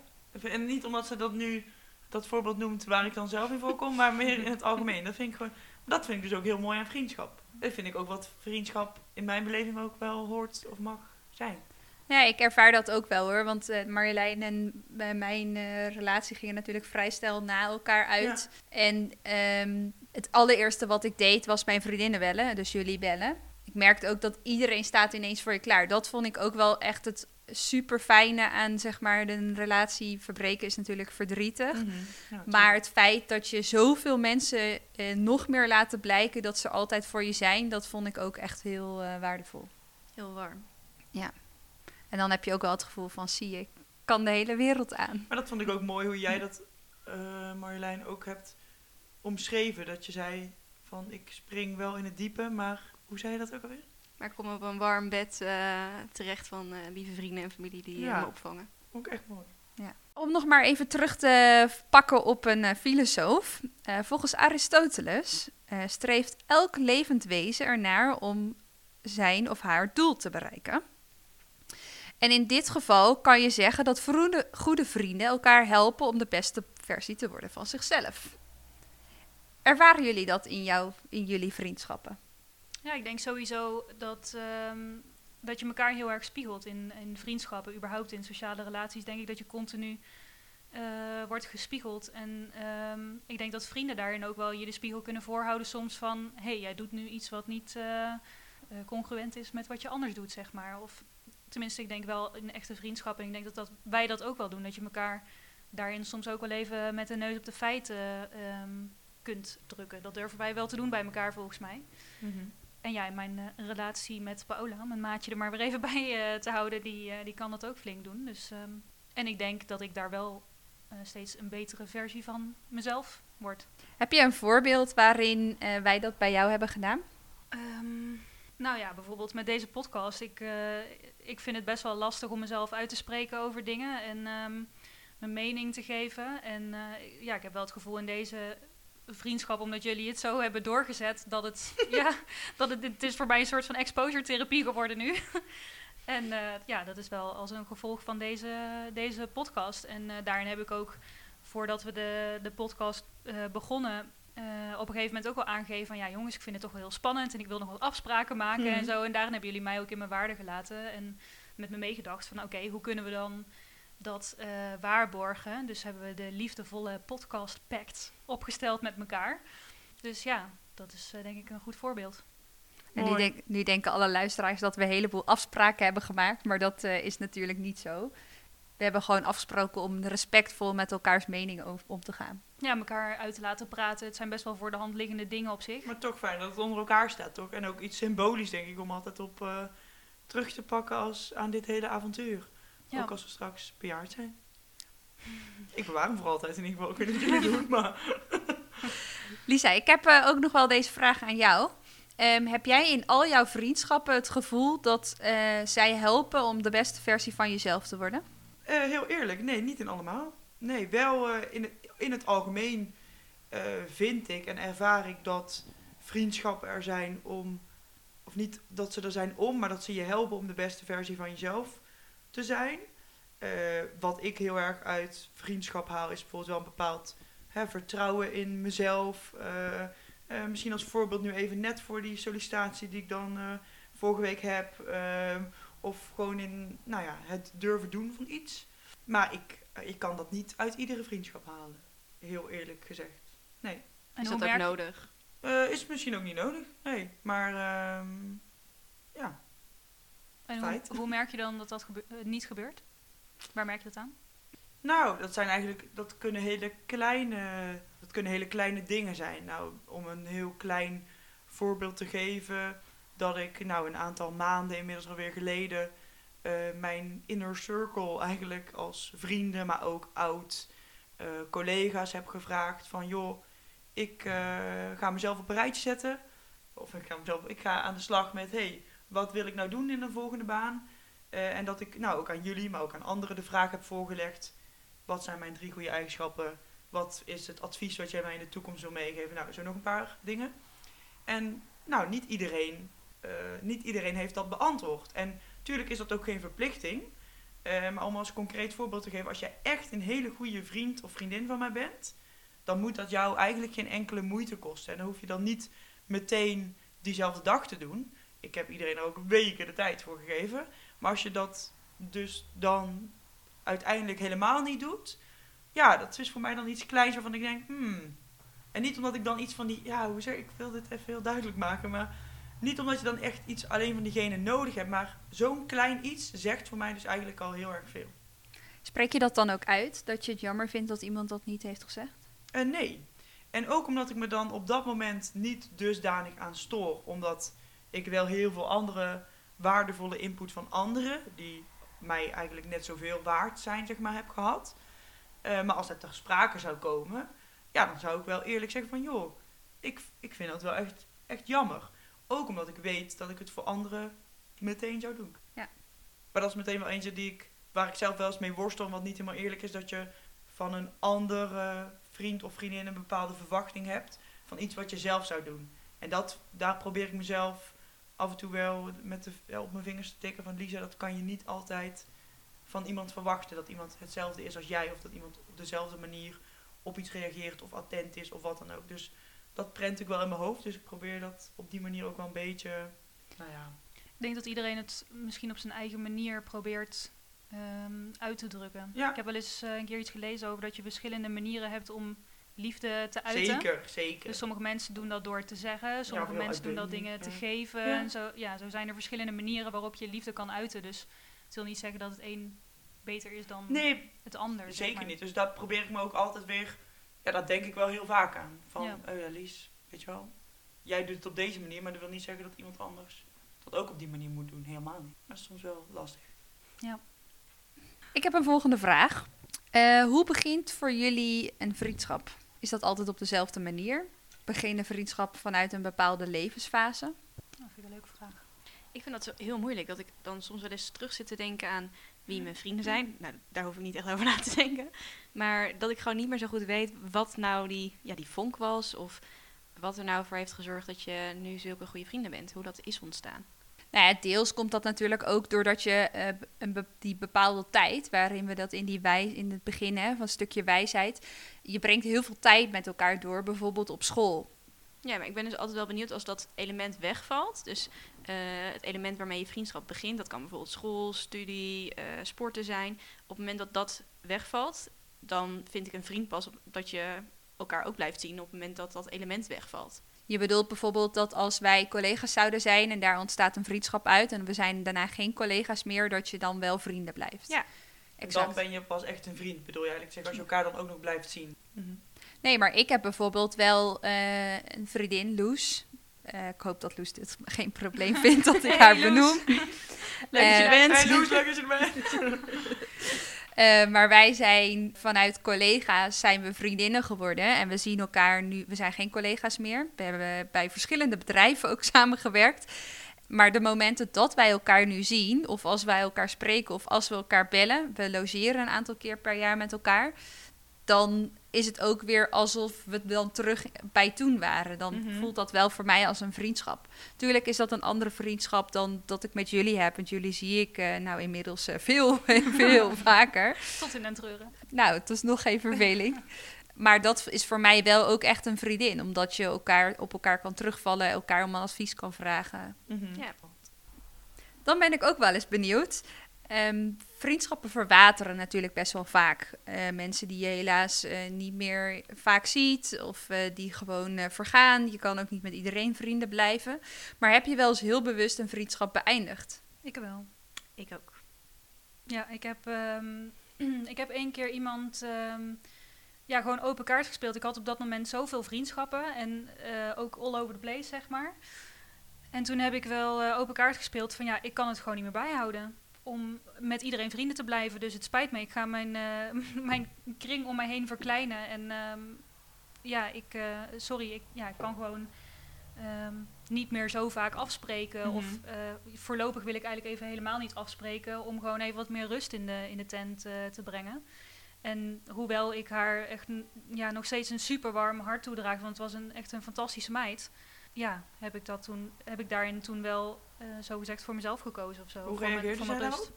En niet omdat ze dat nu, dat voorbeeld noemt waar ik dan zelf in voorkom, maar meer in het algemeen. Dat vind ik gewoon, dat vind ik dus ook heel mooi aan vriendschap. Dat vind ik ook wat vriendschap in mijn beleving ook wel hoort of mag zijn. Ja, ik ervaar dat ook wel hoor. Want Marjolein en bij mijn relatie gingen natuurlijk vrij snel na elkaar uit. En ehm, het allereerste wat ik deed was mijn vriendinnen bellen, dus jullie bellen. Ik merkte ook dat iedereen staat ineens voor je klaar. Dat vond ik ook wel echt het super fijne aan zeg maar de relatie verbreken is natuurlijk verdrietig. Ja, Maar het feit dat je zoveel mensen eh, nog meer laten blijken dat ze altijd voor je zijn, dat vond ik ook echt heel eh, waardevol. Heel warm. En dan heb je ook wel het gevoel van, zie je, ik kan de hele wereld aan. Maar dat vond ik ook mooi hoe jij dat, eh, Marjolein, ook hebt omschreven. Dat je zei van ik spring wel in het diepe, maar hoe zei je dat ook alweer? Maar ik kom op een warm bed eh, terecht van eh, lieve vrienden en familie die eh, Ja. me opvangen. Vond ik echt mooi. Om nog maar even terug te pakken op een filosoof. Eh, volgens Aristoteles eh, streeft elk levend wezen ernaar om zijn of haar doel te bereiken. En in dit geval kan je zeggen dat goede vrienden elkaar helpen om de beste versie te worden van zichzelf. Ervaren jullie dat in, jou, in jullie vriendschappen? Ja, ik denk sowieso dat, ehm, dat je elkaar heel erg spiegelt in, in vriendschappen, überhaupt in sociale relaties. Denk ik dat je continu eh, wordt gespiegeld. En ehm, ik denk dat vrienden daarin ook wel je de spiegel kunnen voorhouden soms van... hé, hey, jij doet nu iets wat niet eh, eh, congruent is met wat je anders doet, zeg maar. Of tenminste, ik denk wel in echte vriendschappen. En ik denk dat, dat wij dat ook wel doen. Dat je elkaar daarin soms ook wel even met de neus op de feiten ehm, kunt drukken. Dat durven wij wel te doen bij elkaar, volgens mij. En ja, in mijn eh, relatie met Paola, mijn maatje er maar weer even bij eh, te houden, die, eh, die kan dat ook flink doen. Dus, ehm, en ik denk dat ik daar wel steeds een betere versie van mezelf word. Heb je een voorbeeld waarin wij dat bij jou hebben gedaan? Ehm, nou ja, bijvoorbeeld met deze podcast. Ik, ik vind het best wel lastig om mezelf uit te spreken over dingen en ehm, mijn mening te geven. En ja, ik heb wel het gevoel in deze vriendschap, omdat jullie het zo hebben doorgezet, dat het, ja, dat het, het is voor mij een soort van exposure therapie geworden nu. En eh, ja, dat is wel als een gevolg van deze, deze podcast. En eh, daarin heb ik ook, voordat we de, de podcast eh, begonnen, op een gegeven moment ook wel aangegeven van... ja jongens, ik vind het toch wel heel spannend en ik wil nog wat afspraken maken Mhm. en zo. En daarin hebben jullie mij ook in mijn waarde gelaten en met me meegedacht van... oké, hoe kunnen we dan dat eh, waarborgen? Dus hebben we de liefdevolle podcast pact opgesteld met elkaar. Dus ja, dat is eh, denk ik een goed voorbeeld. En nu, Mooi. denk, nu denken alle luisteraars dat we een heleboel afspraken hebben gemaakt, maar dat eh, is natuurlijk niet zo. We hebben gewoon afgesproken om respectvol met elkaars meningen over- om te gaan. Ja, elkaar uit te laten praten. Het zijn best wel voor de hand liggende dingen op zich. Maar toch fijn dat het onder elkaar staat, toch? En ook iets symbolisch, denk ik, om altijd op eh, terug te pakken als, aan dit hele avontuur. Ja. Ook als we straks bejaard zijn. Ik bewaar hem voor altijd in ieder geval. Ik weet niet wat jullie doen, maar... Lisa, ik heb eh, ook nog wel deze vraag aan jou. Ehm, heb jij in al jouw vriendschappen het gevoel dat eh, zij helpen om de beste versie van jezelf te worden? Eh, heel eerlijk, nee, niet in allemaal. Nee, wel in, het, in het algemeen vind ik en ervaar ik dat vriendschappen er zijn om, of niet dat ze er zijn om, maar dat ze je helpen om de beste versie van jezelf te zijn. Eh, wat ik heel erg uit vriendschap haal, is bijvoorbeeld wel een bepaald hè, vertrouwen in mezelf. Eh, eh, misschien als voorbeeld nu even net voor die sollicitatie die ik dan eh, vorige week heb. Ehm, of gewoon in nou ja, het durven doen van iets. Maar ik, ik kan dat niet uit iedere vriendschap halen. Heel eerlijk gezegd. Nee. En is dat ook nodig? Eh, is misschien ook niet nodig. Nee. Maar ehm, ja. En hoe, merk je dan dat dat gebe- eh, niet gebeurt? Waar merk je dat aan? Nou, dat zijn eigenlijk, dat kunnen hele kleine, dat kunnen hele kleine dingen zijn. Nou, om een heel klein voorbeeld te geven, dat ik nou een aantal maanden inmiddels alweer geleden eh, mijn inner circle eigenlijk als vrienden, maar ook oud eh, collega's heb gevraagd van joh, ik ga mezelf op een rijtje zetten. Of ik ga, mezelf, ik ga aan de slag met, hey, wat wil ik nou doen in de volgende baan? Eh, en dat ik nou ook aan jullie, maar ook aan anderen de vraag heb voorgelegd. Wat zijn mijn drie goede eigenschappen? Wat is het advies wat jij mij in de toekomst wil meegeven? Nou, zo nog een paar dingen. En nou, niet iedereen, eh, niet iedereen heeft dat beantwoord. En natuurlijk is dat ook geen verplichting. Eh, maar om als concreet voorbeeld te geven, als jij echt een hele goede vriend of vriendin van mij bent, dan moet dat jou eigenlijk geen enkele moeite kosten. En dan hoef je dan niet meteen diezelfde dag te doen. Ik heb iedereen er ook weken de tijd voor gegeven. Maar als je dat dus dan uiteindelijk helemaal niet doet, ja, dat is voor mij dan iets kleins waarvan ik denk, hmm. En niet omdat ik dan iets van die, ja, hoe zeg ik, ik wil dit even heel duidelijk maken, maar niet omdat je dan echt iets alleen van diegene nodig hebt, maar zo'n klein iets zegt voor mij dus eigenlijk al heel erg veel. Spreek je dat dan ook uit, dat je het jammer vindt dat iemand dat niet heeft gezegd? Eh, nee. En ook omdat ik me dan op dat moment niet dusdanig aan stoor. Omdat ik wel heel veel andere waardevolle input van anderen, die mij eigenlijk net zoveel waard zijn, zeg maar, heb gehad. Eh, maar als het ter sprake zou komen, ja, dan zou ik wel eerlijk zeggen van, joh, ik, ik vind dat wel echt, echt jammer. Ook omdat ik weet dat ik het voor anderen meteen zou doen. Ja. Maar dat is meteen wel eentje die ik, waar ik zelf wel eens mee worstel, wat niet helemaal eerlijk is, dat je van een andere vriend of vriendin een bepaalde verwachting hebt van iets wat je zelf zou doen. En dat, daar probeer ik mezelf af en toe wel met de, op mijn vingers te tikken van Lisa, dat kan je niet altijd van iemand verwachten. Dat iemand hetzelfde is als jij of dat iemand op dezelfde manier op iets reageert of attent is of wat dan ook. Dus dat prent ik wel in mijn hoofd. Dus ik probeer dat op die manier ook wel een beetje, nou ja, Ik denk dat iedereen het misschien op zijn eigen manier probeert ehm, uit te drukken. Ja. Ik heb wel eens eh, een keer iets gelezen over dat je verschillende manieren hebt om liefde te uiten. zeker, zeker. Dus sommige mensen doen dat door te zeggen, sommige mensen doen dat dingen te ja. geven. Ja. En zo, ja, zo zijn er verschillende manieren waarop je liefde kan uiten. Dus het wil niet zeggen dat het een beter is dan Nee, het ander. zeg Zeker maar. niet. Dus dat probeer ik me ook altijd weer. Ja, dat denk ik wel heel vaak aan. Van, Ja. oh ja, Lies, weet je wel. Jij doet het op deze manier, maar dat wil niet zeggen dat iemand anders dat ook op die manier moet doen. Helemaal niet. Maar dat is soms wel lastig. Ik heb een volgende vraag. Eh, hoe begint voor jullie een vriendschap? Is dat altijd op dezelfde manier? Begin een vriendschap vanuit een bepaalde levensfase? Dat vind ik een leuke vraag. Ik vind dat zo heel moeilijk. Dat ik dan soms wel eens terug zit te denken aan wie mijn vrienden zijn. Nou, daar hoef ik niet echt over na te denken. Maar dat ik gewoon niet meer zo goed weet wat nou die, ja, die vonk was. Of wat er nou voor heeft gezorgd dat je nu zulke goede vrienden bent. Hoe dat is ontstaan. Nou ja, deels komt dat natuurlijk ook doordat je eh, een die bepaalde tijd, waarin we dat in, die wij, in het begin hè, van een stukje wijsheid, je brengt heel veel tijd met elkaar door, bijvoorbeeld op school. Ja, maar ik ben dus altijd wel benieuwd als dat element wegvalt. Dus eh, het element waarmee je vriendschap begint, dat kan bijvoorbeeld school, studie, eh, sporten zijn. Op het moment dat dat wegvalt, dan vind ik een vriend pas dat je elkaar ook blijft zien op het moment dat dat element wegvalt. Je bedoelt bijvoorbeeld dat als wij collega's zouden zijn en daar ontstaat een vriendschap uit en we zijn daarna geen collega's meer, dat je dan wel vrienden blijft. Ja. En Exact. dan ben je pas echt een vriend, bedoel je eigenlijk. Zeg, als je elkaar dan ook nog blijft zien. Nee, maar ik heb bijvoorbeeld wel eh, een vriendin, Loes. Eh, ik hoop dat Loes dit geen probleem vindt dat ik Hey, haar Loes. benoem. Leuk dat je er Eh, bent. Hey Loes, leuk dat je er bent. Eh, maar wij zijn vanuit collega's zijn we vriendinnen geworden. En we zien elkaar nu. We zijn geen collega's meer. We hebben bij verschillende bedrijven ook samengewerkt. Maar de momenten dat wij elkaar nu zien, of als wij elkaar spreken, of als we elkaar bellen, we logeren een aantal keer per jaar met elkaar, dan is het ook weer alsof we dan terug bij toen waren. Dan Mhm. voelt dat wel voor mij als een vriendschap. Tuurlijk is dat een andere vriendschap dan dat ik met jullie heb. Want jullie zie ik eh, nou inmiddels eh, veel, veel vaker. Tot in den treuren. Nou, het is nog geen verveling. Maar dat is voor mij wel ook echt een vriendin. Omdat je elkaar op elkaar kan terugvallen, elkaar om een advies kan vragen. Mhm. Ja. Dan ben ik ook wel eens benieuwd. Ehm, vriendschappen verwateren natuurlijk best wel vaak. Eh, mensen die je helaas eh, niet meer vaak ziet of eh, die gewoon vergaan. Je kan ook niet met iedereen vrienden blijven. Maar heb je wel eens heel bewust een vriendschap beëindigd? Ik wel. Ik ook. Ja, ik heb, ehm, ik heb één keer iemand ehm, ja, gewoon open kaart gespeeld. Ik had op dat moment zoveel vriendschappen en ook all over the place, zeg maar. En toen heb ik wel open kaart gespeeld van ja, ik kan het gewoon niet meer bijhouden. Om met iedereen vrienden te blijven. Dus het spijt me, ik ga mijn, eh, mijn kring om mij heen verkleinen. En ehm, ja, ik, eh, sorry, ik, ja, ik kan gewoon ehm, niet meer zo vaak afspreken. Mhm. Of eh, voorlopig wil ik eigenlijk even helemaal niet afspreken. Om gewoon even wat meer rust in de, in de tent te brengen. En hoewel ik haar echt ja, nog steeds een super warm hart toedraag, want het was een, echt een fantastische meid. Ja, heb ik, dat toen, heb ik daarin toen wel eh zo gezegd voor mezelf gekozen of zo. Hoe reageerde voor zij mijn daarop? rust.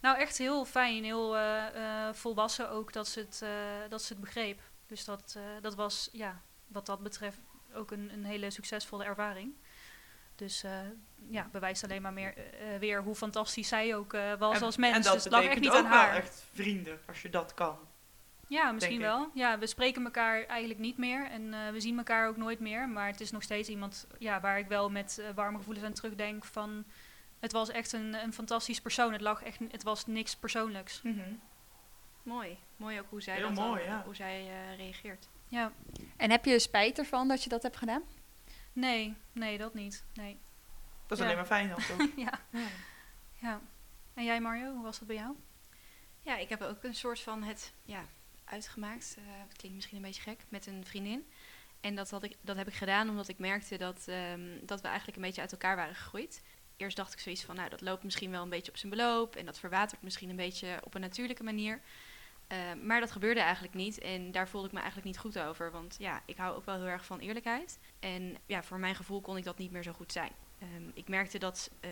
Nou, echt heel fijn, heel eh, eh, volwassen ook dat ze het, dat ze het begreep. Dus dat, dat was, ja, wat dat betreft ook een, een hele succesvolle ervaring. Dus ja, bewijst alleen maar meer, weer hoe fantastisch zij ook was als mens. En dat dus lag echt betekent niet ook aan haar. wel echt vrienden, als je dat kan. Ja, misschien wel. Ja, we spreken elkaar eigenlijk niet meer en eh, we zien elkaar ook nooit meer. Maar het is nog steeds iemand ja, waar ik wel met eh, warme gevoelens aan terugdenk van... Het was echt een, een fantastisch persoon. Het, lag echt, het was niks persoonlijks. Mooi. Mooi ook hoe zij, Heel dat dan- mooi, ja. hoe zij eh, reageert. Ja, En heb je spijt ervan dat je dat hebt gedaan? nee, nee, dat niet. Nee. Dat is Ja. alleen maar fijn dan toch? ja, ja. En jij Mario, hoe was dat bij jou? Ja, ik heb ook een soort van het ja, uitgemaakt. het klinkt misschien een beetje gek, met een vriendin. En dat, had ik, dat heb ik gedaan omdat ik merkte dat, ehm, dat we eigenlijk een beetje uit elkaar waren gegroeid. Eerst dacht ik zoiets van, nou, dat loopt misschien wel een beetje op zijn beloop. En dat verwatert misschien een beetje op een natuurlijke manier. Eh, maar dat gebeurde eigenlijk niet. En daar voelde ik me eigenlijk niet goed over. Want ja, ik hou ook wel heel erg van eerlijkheid. En ja, voor mijn gevoel kon ik dat niet meer zo goed zijn. Ehm, ik merkte dat eh,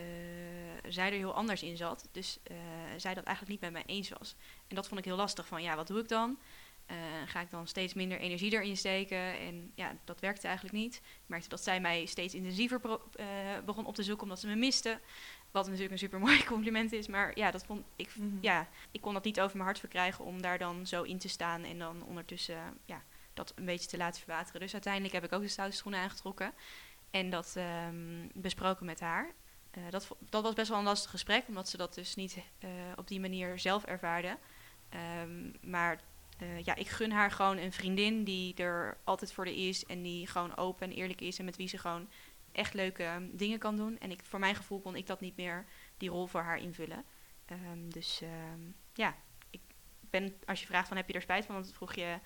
zij er heel anders in zat. Dus eh, zij dat eigenlijk niet met mij eens was. En dat vond ik heel lastig. Van ja, wat doe ik dan? Eh, ga ik dan steeds minder energie erin steken? En ja, dat werkte eigenlijk niet. Ik merkte dat zij mij steeds intensiever eh, begon op te zoeken omdat ze me miste. Wat natuurlijk een super mooi compliment is. Maar ja, dat vond ik, Mhm. ja, ik kon dat niet over mijn hart verkrijgen om daar dan zo in te staan. En dan ondertussen ja, dat een beetje te laten verwateren. Dus uiteindelijk heb ik ook de stoute schoenen aangetrokken. En dat ehm, besproken met haar. Eh, dat, dat was best wel een lastig gesprek, omdat ze dat dus niet eh, op die manier zelf ervaarde. Ehm, maar eh, ja, ik gun haar gewoon een vriendin die er altijd voor de is en die gewoon open en eerlijk is en met wie ze gewoon echt leuke ehm, dingen kan doen. En ik, voor mijn gevoel kon ik dat niet meer, die rol voor haar invullen. Ehm, dus ja, ik ben, als je vraagt van heb je er spijt van, want dat vroeg je,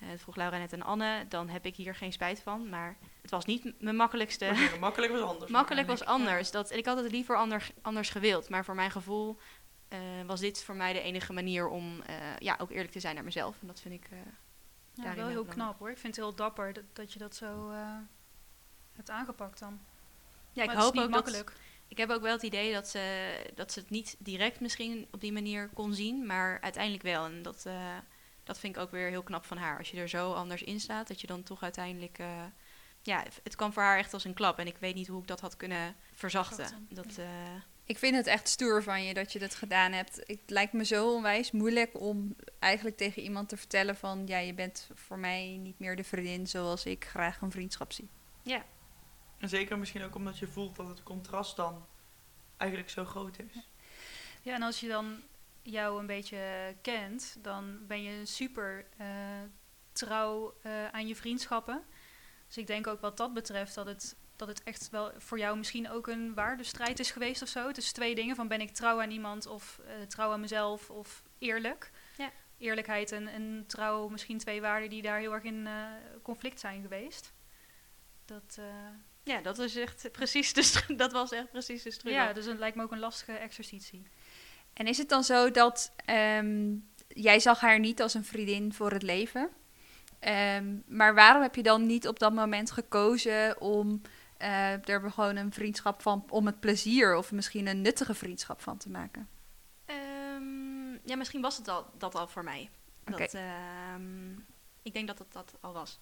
eh, dat vroeg Laura net en Anne, dan heb ik hier geen spijt van. Maar het was niet mijn makkelijkste. Maar Makkelijk was anders. Makkelijk was anders. Dat, en ik had het liever ander, anders gewild. Maar voor mijn gevoel eh, was dit voor mij de enige manier om eh, ja, ook eerlijk te zijn naar mezelf. En dat vind ik. eh, Ja, Daarin wel heel belangrijk. knap hoor. Ik vind het heel dapper dat, dat je dat zo eh, hebt aangepakt dan. ja, ik Maar het hoop is niet ook dat, makkelijk. Ik heb ook wel het idee dat ze, dat ze het niet direct misschien op die manier kon zien, maar uiteindelijk wel. En dat, eh, dat vind ik ook weer heel knap van haar. Als je er zo anders in staat, dat je dan toch uiteindelijk... eh, ja, het kwam voor haar echt als een klap. En ik weet niet hoe ik dat had kunnen verzachten. Dat, eh, Ik vind het echt stoer van je dat je dat gedaan hebt. Het lijkt me zo onwijs moeilijk om eigenlijk tegen iemand te vertellen van... ja, je bent voor mij niet meer de vriendin zoals ik graag een vriendschap zie. En zeker misschien ook omdat je voelt dat het contrast dan eigenlijk zo groot is. Ja, en als je dan jou een beetje kent, dan ben je super eh, trouw eh, aan je vriendschappen. Dus ik denk ook wat dat betreft dat het, dat het echt wel voor jou misschien ook een waardestrijd is geweest of zo. Het is twee dingen van ben ik trouw aan iemand of eh, trouw aan mezelf of eerlijk. Ja. Eerlijkheid en, en trouw, misschien twee waarden die daar heel erg in conflict zijn geweest. Dat, ja, dat, is echt precies de dat was echt precies de struggle. ja, dus het lijkt me ook een lastige exercitie. En is het dan zo dat ehm, jij zag haar niet als een vriendin voor het leven? Ehm, maar waarom heb je dan niet op dat moment gekozen om eh, er gewoon een vriendschap van, om het plezier of misschien een nuttige vriendschap van te maken? Ehm, ja, misschien was het al, dat al voor mij. Oké. Dat, ehm, ik denk dat het dat al was.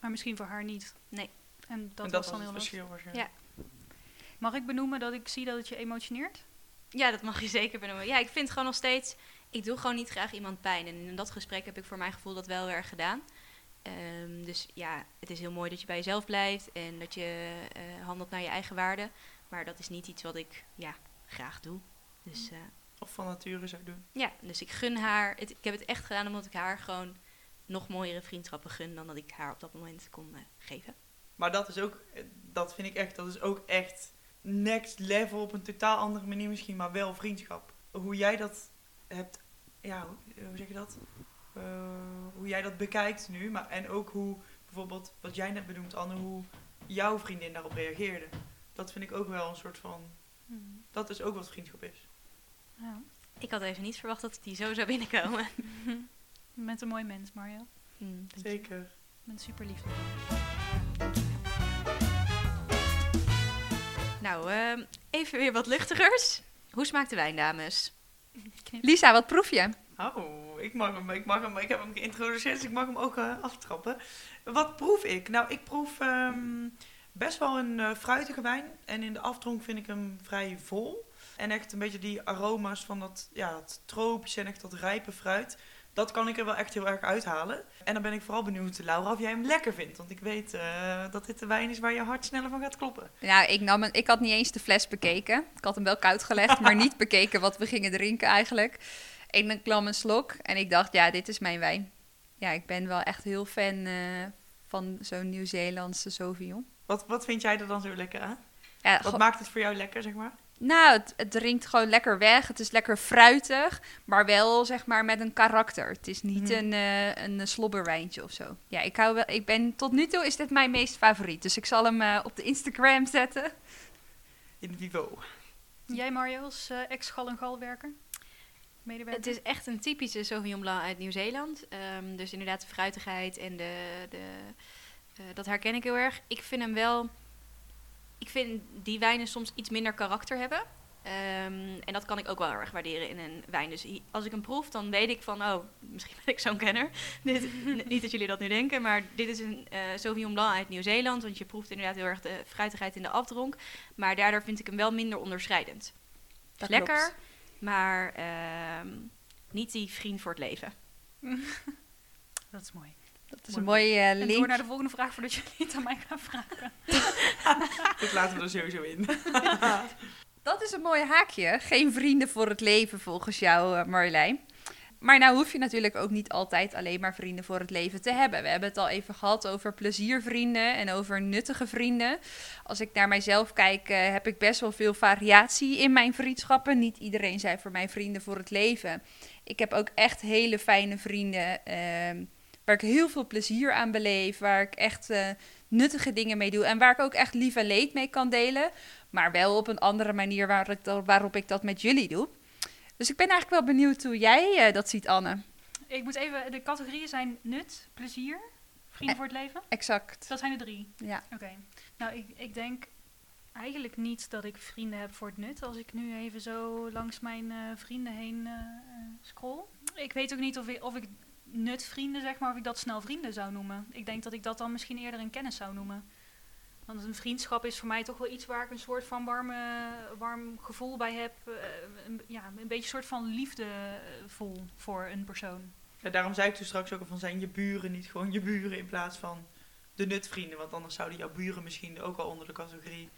Maar misschien voor haar niet. Nee. En dat, en dat was dan heel lastig. verschil waarschijnlijk. Mag ik benoemen dat ik zie dat het je emotioneert? Ja, dat mag je zeker benoemen. Ja, ik vind gewoon nog steeds... Ik doe gewoon niet graag iemand pijn. En in dat gesprek heb ik voor mijn gevoel dat wel weer erg gedaan. Ehm, dus ja, het is heel mooi dat je bij jezelf blijft en dat je eh, handelt naar je eigen waarden. Maar dat is niet iets wat ik ja, graag doe. Dus eh, Of van nature zou doen. ja, dus ik gun haar... Het, ik heb het echt gedaan omdat ik haar gewoon nog mooiere vriendschappen gun... dan dat ik haar op dat moment kon eh, geven. Maar dat is ook, dat vind ik echt, dat is ook echt next level op een totaal andere manier misschien, maar wel vriendschap. Hoe jij dat hebt, ja, hoe, hoe zeg je dat? Eh, hoe jij dat bekijkt nu, maar, en ook hoe bijvoorbeeld, wat jij net benoemt, Anne, hoe jouw vriendin daarop reageerde. Dat vind ik ook wel een soort van, dat is ook wat vriendschap is. Ja. Ik had even niet verwacht dat die zo zou binnenkomen. Je bent een mooi mens, Mario. Hmm. Zeker. Je bent super lief. Nou, ehm, even weer wat luchtigers. Hoe smaakt de wijn, dames? Lisa, wat proef je? Oh, ik mag hem, ik mag hem, ik heb hem geïntroduceerd, dus ik mag hem ook eh, aftrappen. Wat proef ik? Nou, ik proef ehm, best wel een eh, fruitige wijn. En in de afdronk vind ik hem vrij vol. En echt een beetje die aroma's van dat, ja, dat tropische en echt dat rijpe fruit. Dat kan ik er wel echt heel erg uithalen. En dan ben ik vooral benieuwd, Laura, of jij hem lekker vindt. Want ik weet eh, dat dit de wijn is waar je hart sneller van gaat kloppen. Nou, ik, nam een, ik had niet eens de fles bekeken. Ik had hem wel koud gelegd, maar niet bekeken wat we gingen drinken eigenlijk. Ik nam een slok en ik dacht, ja, dit is mijn wijn. Ja, ik ben wel echt heel fan eh, van zo'n Nieuw-Zeelandse Sauvignon. Wat, wat vind jij er dan zo lekker aan? Ja, Wat maakt het voor jou lekker, zeg maar? Nou, het, het drinkt gewoon lekker weg. Het is lekker fruitig, maar wel zeg maar met een karakter. Het is niet Mhm. een, eh, een slobberwijntje of zo. Ja, ik, hou wel, ik ben tot nu toe is dit mijn meest favoriet. Dus ik zal hem eh, op de Instagram zetten. In vivo. Jij, Mario, als eh, ex-gal en galwerker? Medewerker? Het is echt een typische Sauvignon Blanc uit Nieuw-Zeeland. Ehm, dus inderdaad de fruitigheid en de, de, eh, dat herken ik heel erg. Ik vind hem wel... Ik vind die wijnen soms iets minder karakter hebben. Ehm, en dat kan ik ook wel heel erg waarderen in een wijn. Dus als ik hem proef, dan weet ik van... Oh, misschien ben ik zo'n kenner. dit, niet dat jullie dat nu denken, maar dit is een eh Sauvignon Blanc uit Nieuw-Zeeland. Want je proeft inderdaad heel erg de fruitigheid in de afdronk. Maar daardoor vind ik hem wel minder onderscheidend. Dat Lekker, klopt. maar ehm, niet die vriend voor het leven. Dat is mooi. Dat is een mooie eh, En door link. naar de volgende vraag voordat je niet aan mij gaat vragen. Dit laten we er sowieso in. Dat is een mooi haakje. Geen vrienden voor het leven volgens jou, eh, Marjolein. Maar nou hoef je natuurlijk ook niet altijd alleen maar vrienden voor het leven te hebben. We hebben het al even gehad over pleziervrienden en over nuttige vrienden. Als ik naar mijzelf kijk, eh, heb ik best wel veel variatie in mijn vriendschappen. Niet iedereen zijn voor mij vrienden voor het leven. Ik heb ook echt hele fijne vrienden ehm, waar ik heel veel plezier aan beleef. Waar ik echt eh, nuttige dingen mee doe. En waar ik ook echt lief en leed mee kan delen. Maar wel op een andere manier waar ik dat- waarop ik dat met jullie doe. Dus ik ben eigenlijk wel benieuwd hoe jij eh, dat ziet, Anne. Ik moet even, de categorieën zijn nut, plezier, vrienden Eh. voor het leven. Exact. Dat zijn er drie. Ja. Oké. Nou, ik, ik denk eigenlijk niet dat ik vrienden heb voor het nut. Als ik nu even zo langs mijn eh, vrienden heen eh, scroll. Ik weet ook niet of ik, of ik nutvrienden, zeg maar, of ik dat snel vrienden zou noemen. Ik denk dat ik dat dan misschien eerder een kennis zou noemen. Want een vriendschap is voor mij toch wel iets waar ik een soort van warme, warm gevoel bij heb. eh, een, ja, een beetje een soort van liefde eh, voel voor een persoon. Ja, daarom zei ik toen straks ook al van zijn je buren niet gewoon je buren in plaats van de nutvrienden. Want anders zouden jouw buren misschien ook al onder de categorie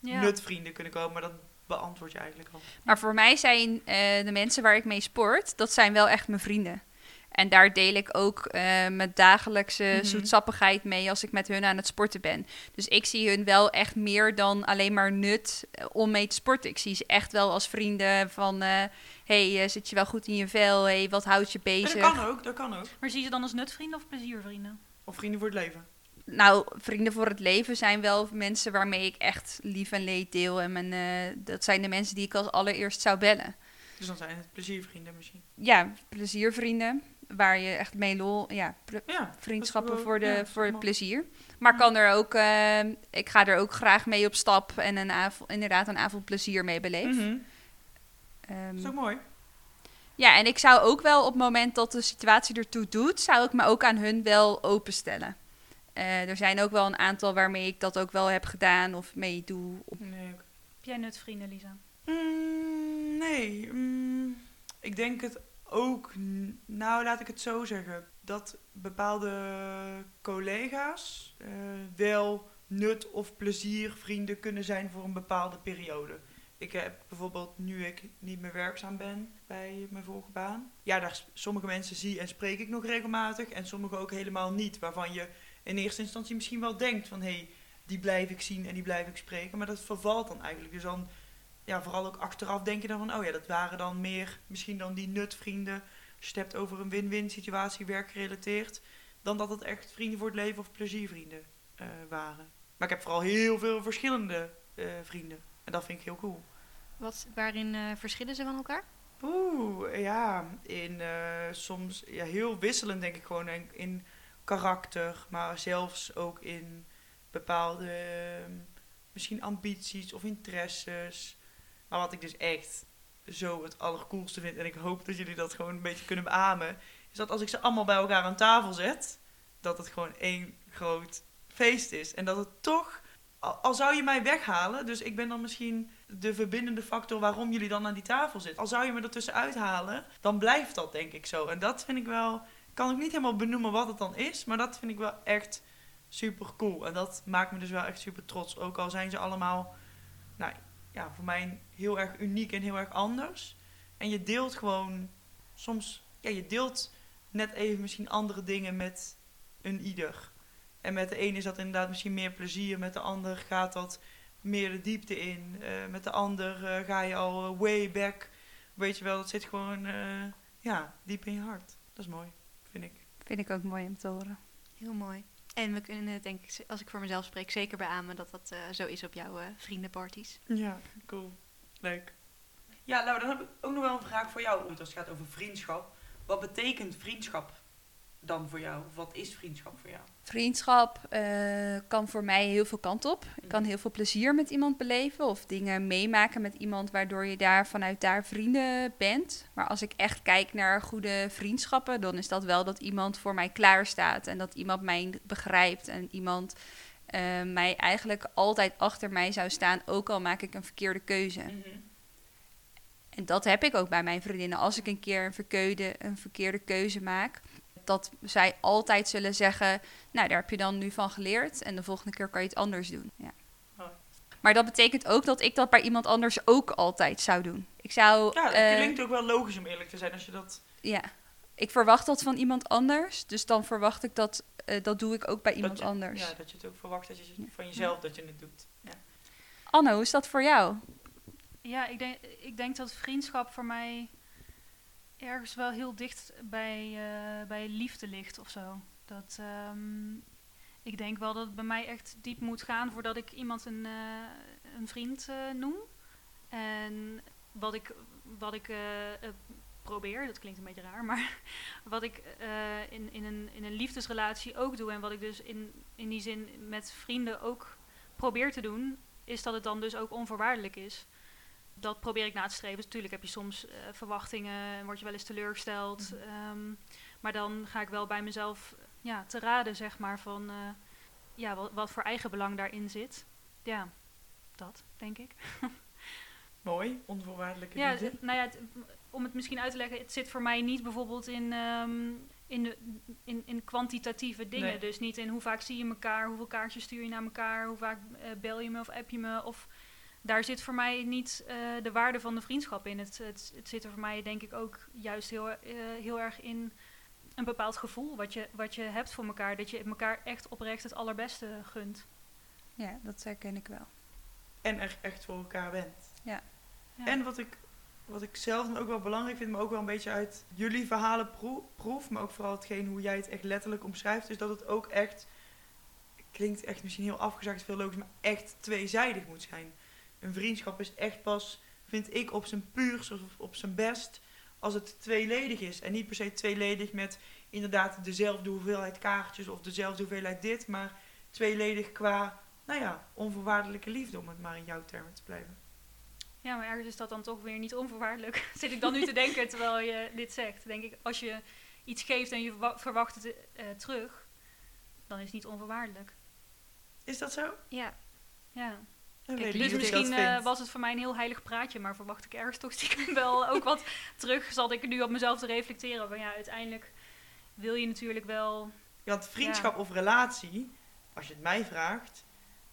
Ja. nutvrienden kunnen komen. Maar dat beantwoord je eigenlijk al. Maar voor mij zijn eh, de mensen waar ik mee sport, dat zijn wel echt mijn vrienden. En daar deel ik ook eh, mijn dagelijkse Mhm. zoetsappigheid mee als ik met hun aan het sporten ben. Dus ik zie hun wel echt meer dan alleen maar nut eh, om mee te sporten. Ik zie ze echt wel als vrienden van... eh hey, zit je wel goed in je vel? hey, wat houdt je bezig? dat kan ook, dat kan ook. Maar zie je ze dan als nutvrienden of pleziervrienden? Of vrienden voor het leven. Nou, vrienden voor het leven zijn wel mensen waarmee ik echt lief en leed deel. En mijn, eh, dat zijn de mensen die ik als allereerst zou bellen. Dus dan zijn het pleziervrienden misschien. Ja, pleziervrienden. Waar je echt mee lol... Ja, vriendschappen voor, de, ja, voor het plezier. Maar kan er ook... eh, ik ga er ook graag mee op stap. En een avond, inderdaad een avond plezier mee beleef. Mhm. Ehm, mooi. ja, en ik zou ook wel op het moment dat de situatie ertoe doet... zou ik me ook aan hun wel openstellen. Eh, er zijn ook wel een aantal waarmee ik dat ook wel heb gedaan of mee doe. Nee. Heb jij nutvrienden, Lisa? Mm, nee, mm, ik denk het ook. Nou, laat ik het zo zeggen. Dat bepaalde collega's eh, wel nut of plezier vrienden kunnen zijn voor een bepaalde periode. Ik heb bijvoorbeeld, nu ik niet meer werkzaam ben bij mijn vorige baan. Ja, daar, sommige mensen zie en spreek ik nog regelmatig. En sommige ook helemaal niet. Waarvan je in eerste instantie misschien wel denkt van... hé, hey, die blijf ik zien en die blijf ik spreken. Maar dat vervalt dan eigenlijk. Dus dan ja, vooral ook achteraf denk je dan van, oh ja, dat waren dan meer misschien dan die nutvrienden. Als je het hebt over een win-win situatie, werkgerelateerd, dan dat het echt vrienden voor het leven of pleziervrienden eh, waren. Maar ik heb vooral heel veel verschillende eh, vrienden. En dat vind ik heel cool. Wat, waarin eh, verschillen ze van elkaar? Oeh, ja, in soms ja, heel wisselend denk ik gewoon in, in karakter, maar zelfs ook in bepaalde eh, misschien ambities of interesses. Maar wat ik dus echt zo het allercoolste vind, en ik hoop dat jullie dat gewoon een beetje kunnen beamen, is dat als ik ze allemaal bij elkaar aan tafel zet, dat het gewoon één groot feest is. En dat het toch, al, zou je mij weghalen, dus ik ben dan misschien de verbindende factor waarom jullie dan aan die tafel zitten. Al zou je me ertussen uithalen, dan blijft dat denk ik zo. En dat vind ik wel, kan ik niet helemaal benoemen wat het dan is, maar dat vind ik wel echt super cool. En dat maakt me dus wel echt super trots. Ook al zijn ze allemaal, nou ja, voor mij heel erg uniek en heel erg anders. En je deelt gewoon soms, ja, je deelt net even misschien andere dingen met een ieder. En met de ene is dat inderdaad misschien meer plezier, met de ander gaat dat meer de diepte in. Eh, met de ander eh, ga je al eh, way back. Weet je wel, dat zit gewoon eh, ja, diep in je hart. Dat is mooi, vind ik. Vind ik ook mooi om te horen. Heel mooi. En we kunnen het denk ik, als ik voor mezelf spreek, zeker beamen dat dat eh, zo is op jouw eh, vriendenparties. Ja, cool. Leuk. Ja, nou, dan heb ik ook nog wel een vraag voor jou, Ruud, als het gaat over vriendschap. Wat betekent vriendschap dan voor jou? Wat is vriendschap voor jou? Vriendschap eh, kan voor mij heel veel kant op. Ik kan heel veel plezier met iemand beleven of dingen meemaken met iemand waardoor je daar vanuit daar vrienden bent. Maar als ik echt kijk naar goede vriendschappen, dan is dat wel dat iemand voor mij klaar staat en dat iemand mij begrijpt en iemand eh, mij eigenlijk altijd achter mij zou staan, ook al maak ik een verkeerde keuze. En dat heb ik ook bij mijn vriendinnen. Als ik een keer een, verkeurde, een verkeerde keuze maak, dat zij altijd zullen zeggen: Nou, daar heb je dan nu van geleerd. En de volgende keer kan je het anders doen. Ja. Oh. Maar dat betekent ook dat ik dat bij iemand anders ook altijd zou doen. Ik zou. Ja, dat eh, klinkt ook wel logisch om eerlijk te zijn als je dat... ja. Ik verwacht dat van iemand anders. Dus dan verwacht ik dat. eh, dat doe ik ook bij iemand je, anders. Ja, dat je het ook verwacht dat je van jezelf dat je het doet. Ja. Anno, hoe is dat voor jou? Ja, ik denk, ik denk dat vriendschap voor mij ergens wel heel dicht bij, eh, bij liefde ligt of zo. Dat, ehm, ik denk wel dat het bij mij echt diep moet gaan voordat ik iemand een, eh, een vriend eh, noem. En wat ik, wat ik probeer, dat klinkt een beetje raar, maar wat ik in, in, een, in een liefdesrelatie ook doe en wat ik dus in, in die zin met vrienden ook probeer te doen, is dat het dan dus ook onvoorwaardelijk is. Dat probeer ik na te streven. Dus natuurlijk heb je soms eh, verwachtingen en word je wel eens teleurgesteld. Mhm. Ehm, maar dan ga ik wel bij mezelf ja, te raden, zeg maar, van eh, ja, wat, wat voor eigen belang daarin zit. Ja, dat denk ik. Mooi, onvoorwaardelijke Ja, liefde. nou ja, het- om het misschien uit te leggen, het zit voor mij niet bijvoorbeeld in, ehm, in, de, in, in kwantitatieve dingen. Nee. Dus niet in hoe vaak zie je elkaar, hoeveel kaartjes stuur je naar elkaar, hoe vaak eh, bel je me of app je me. Of, daar zit voor mij niet eh, de waarde van de vriendschap in. Het, het, het zit er voor mij denk ik ook juist heel, eh, heel erg in een bepaald gevoel wat je, wat je hebt voor elkaar. Dat je elkaar echt oprecht het allerbeste gunt. Ja, dat herken ik wel. En er echt voor elkaar bent. Ja. En wat ik, wat ik zelf dan ook wel belangrijk vind, maar ook wel een beetje uit jullie verhalen pro- proef, maar ook vooral hetgeen hoe jij het echt letterlijk omschrijft, is dat het ook echt, klinkt echt misschien heel afgezakt, veel logisch, maar echt tweezijdig moet zijn. Een vriendschap is echt pas, vind ik, op zijn puurst of op zijn best als het tweeledig is. En niet per se tweeledig met inderdaad dezelfde hoeveelheid kaartjes of dezelfde hoeveelheid dit, maar tweeledig qua, nou ja, onvoorwaardelijke liefde, om het maar in jouw termen te blijven. Ja, maar ergens is dat dan toch weer niet onvoorwaardelijk. Zit ik dan nu te denken terwijl je dit zegt. Denk ik, als je iets geeft en je verwa- verwacht het eh, terug, dan is het niet onvoorwaardelijk. Is dat zo? Ja, Ja. Kijk, Dus misschien eh, was het voor mij een heel heilig praatje, maar verwacht ik ergens toch stiekem wel ook wat terug. Zat ik nu op mezelf te reflecteren. Maar ja, uiteindelijk wil je natuurlijk wel. Want vriendschap of relatie, als je het mij vraagt,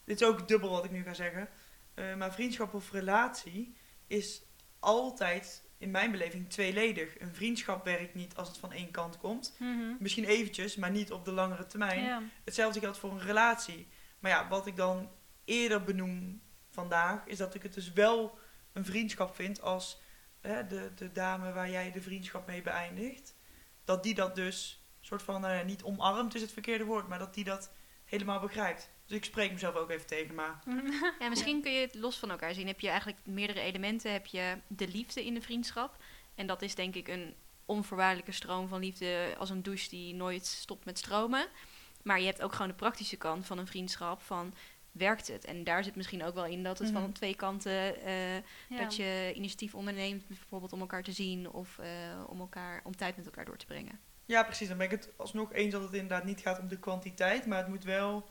dit is ook dubbel wat ik nu ga zeggen, eh, maar vriendschap of relatie is altijd in mijn beleving tweeledig. Een vriendschap werkt niet als het van één kant komt. Misschien eventjes, maar niet op de langere termijn. Ja. Hetzelfde geldt voor een relatie. Maar ja, wat ik dan eerder benoem vandaag, is dat ik het dus wel een vriendschap vind als hè, de, de dame waar jij de vriendschap mee beëindigt. Dat die dat dus soort van, nou ja, niet omarmt is het verkeerde woord, maar dat die dat helemaal begrijpt. Dus ik spreek mezelf ook even tegen, maar Ja, misschien kun je het los van elkaar zien. Heb je eigenlijk meerdere elementen. Heb je de liefde in de vriendschap. En dat is denk ik een onvoorwaardelijke stroom van liefde als een douche die nooit stopt met stromen. Maar je hebt ook gewoon de praktische kant van een vriendschap van werkt het? En daar zit misschien ook wel in dat het Mhm. van twee kanten eh, Ja. dat je initiatief onderneemt, bijvoorbeeld om elkaar te zien of eh, om elkaar om tijd met elkaar door te brengen. ja, precies. Dan ben ik het alsnog eens dat het inderdaad niet gaat om de kwantiteit, maar het moet wel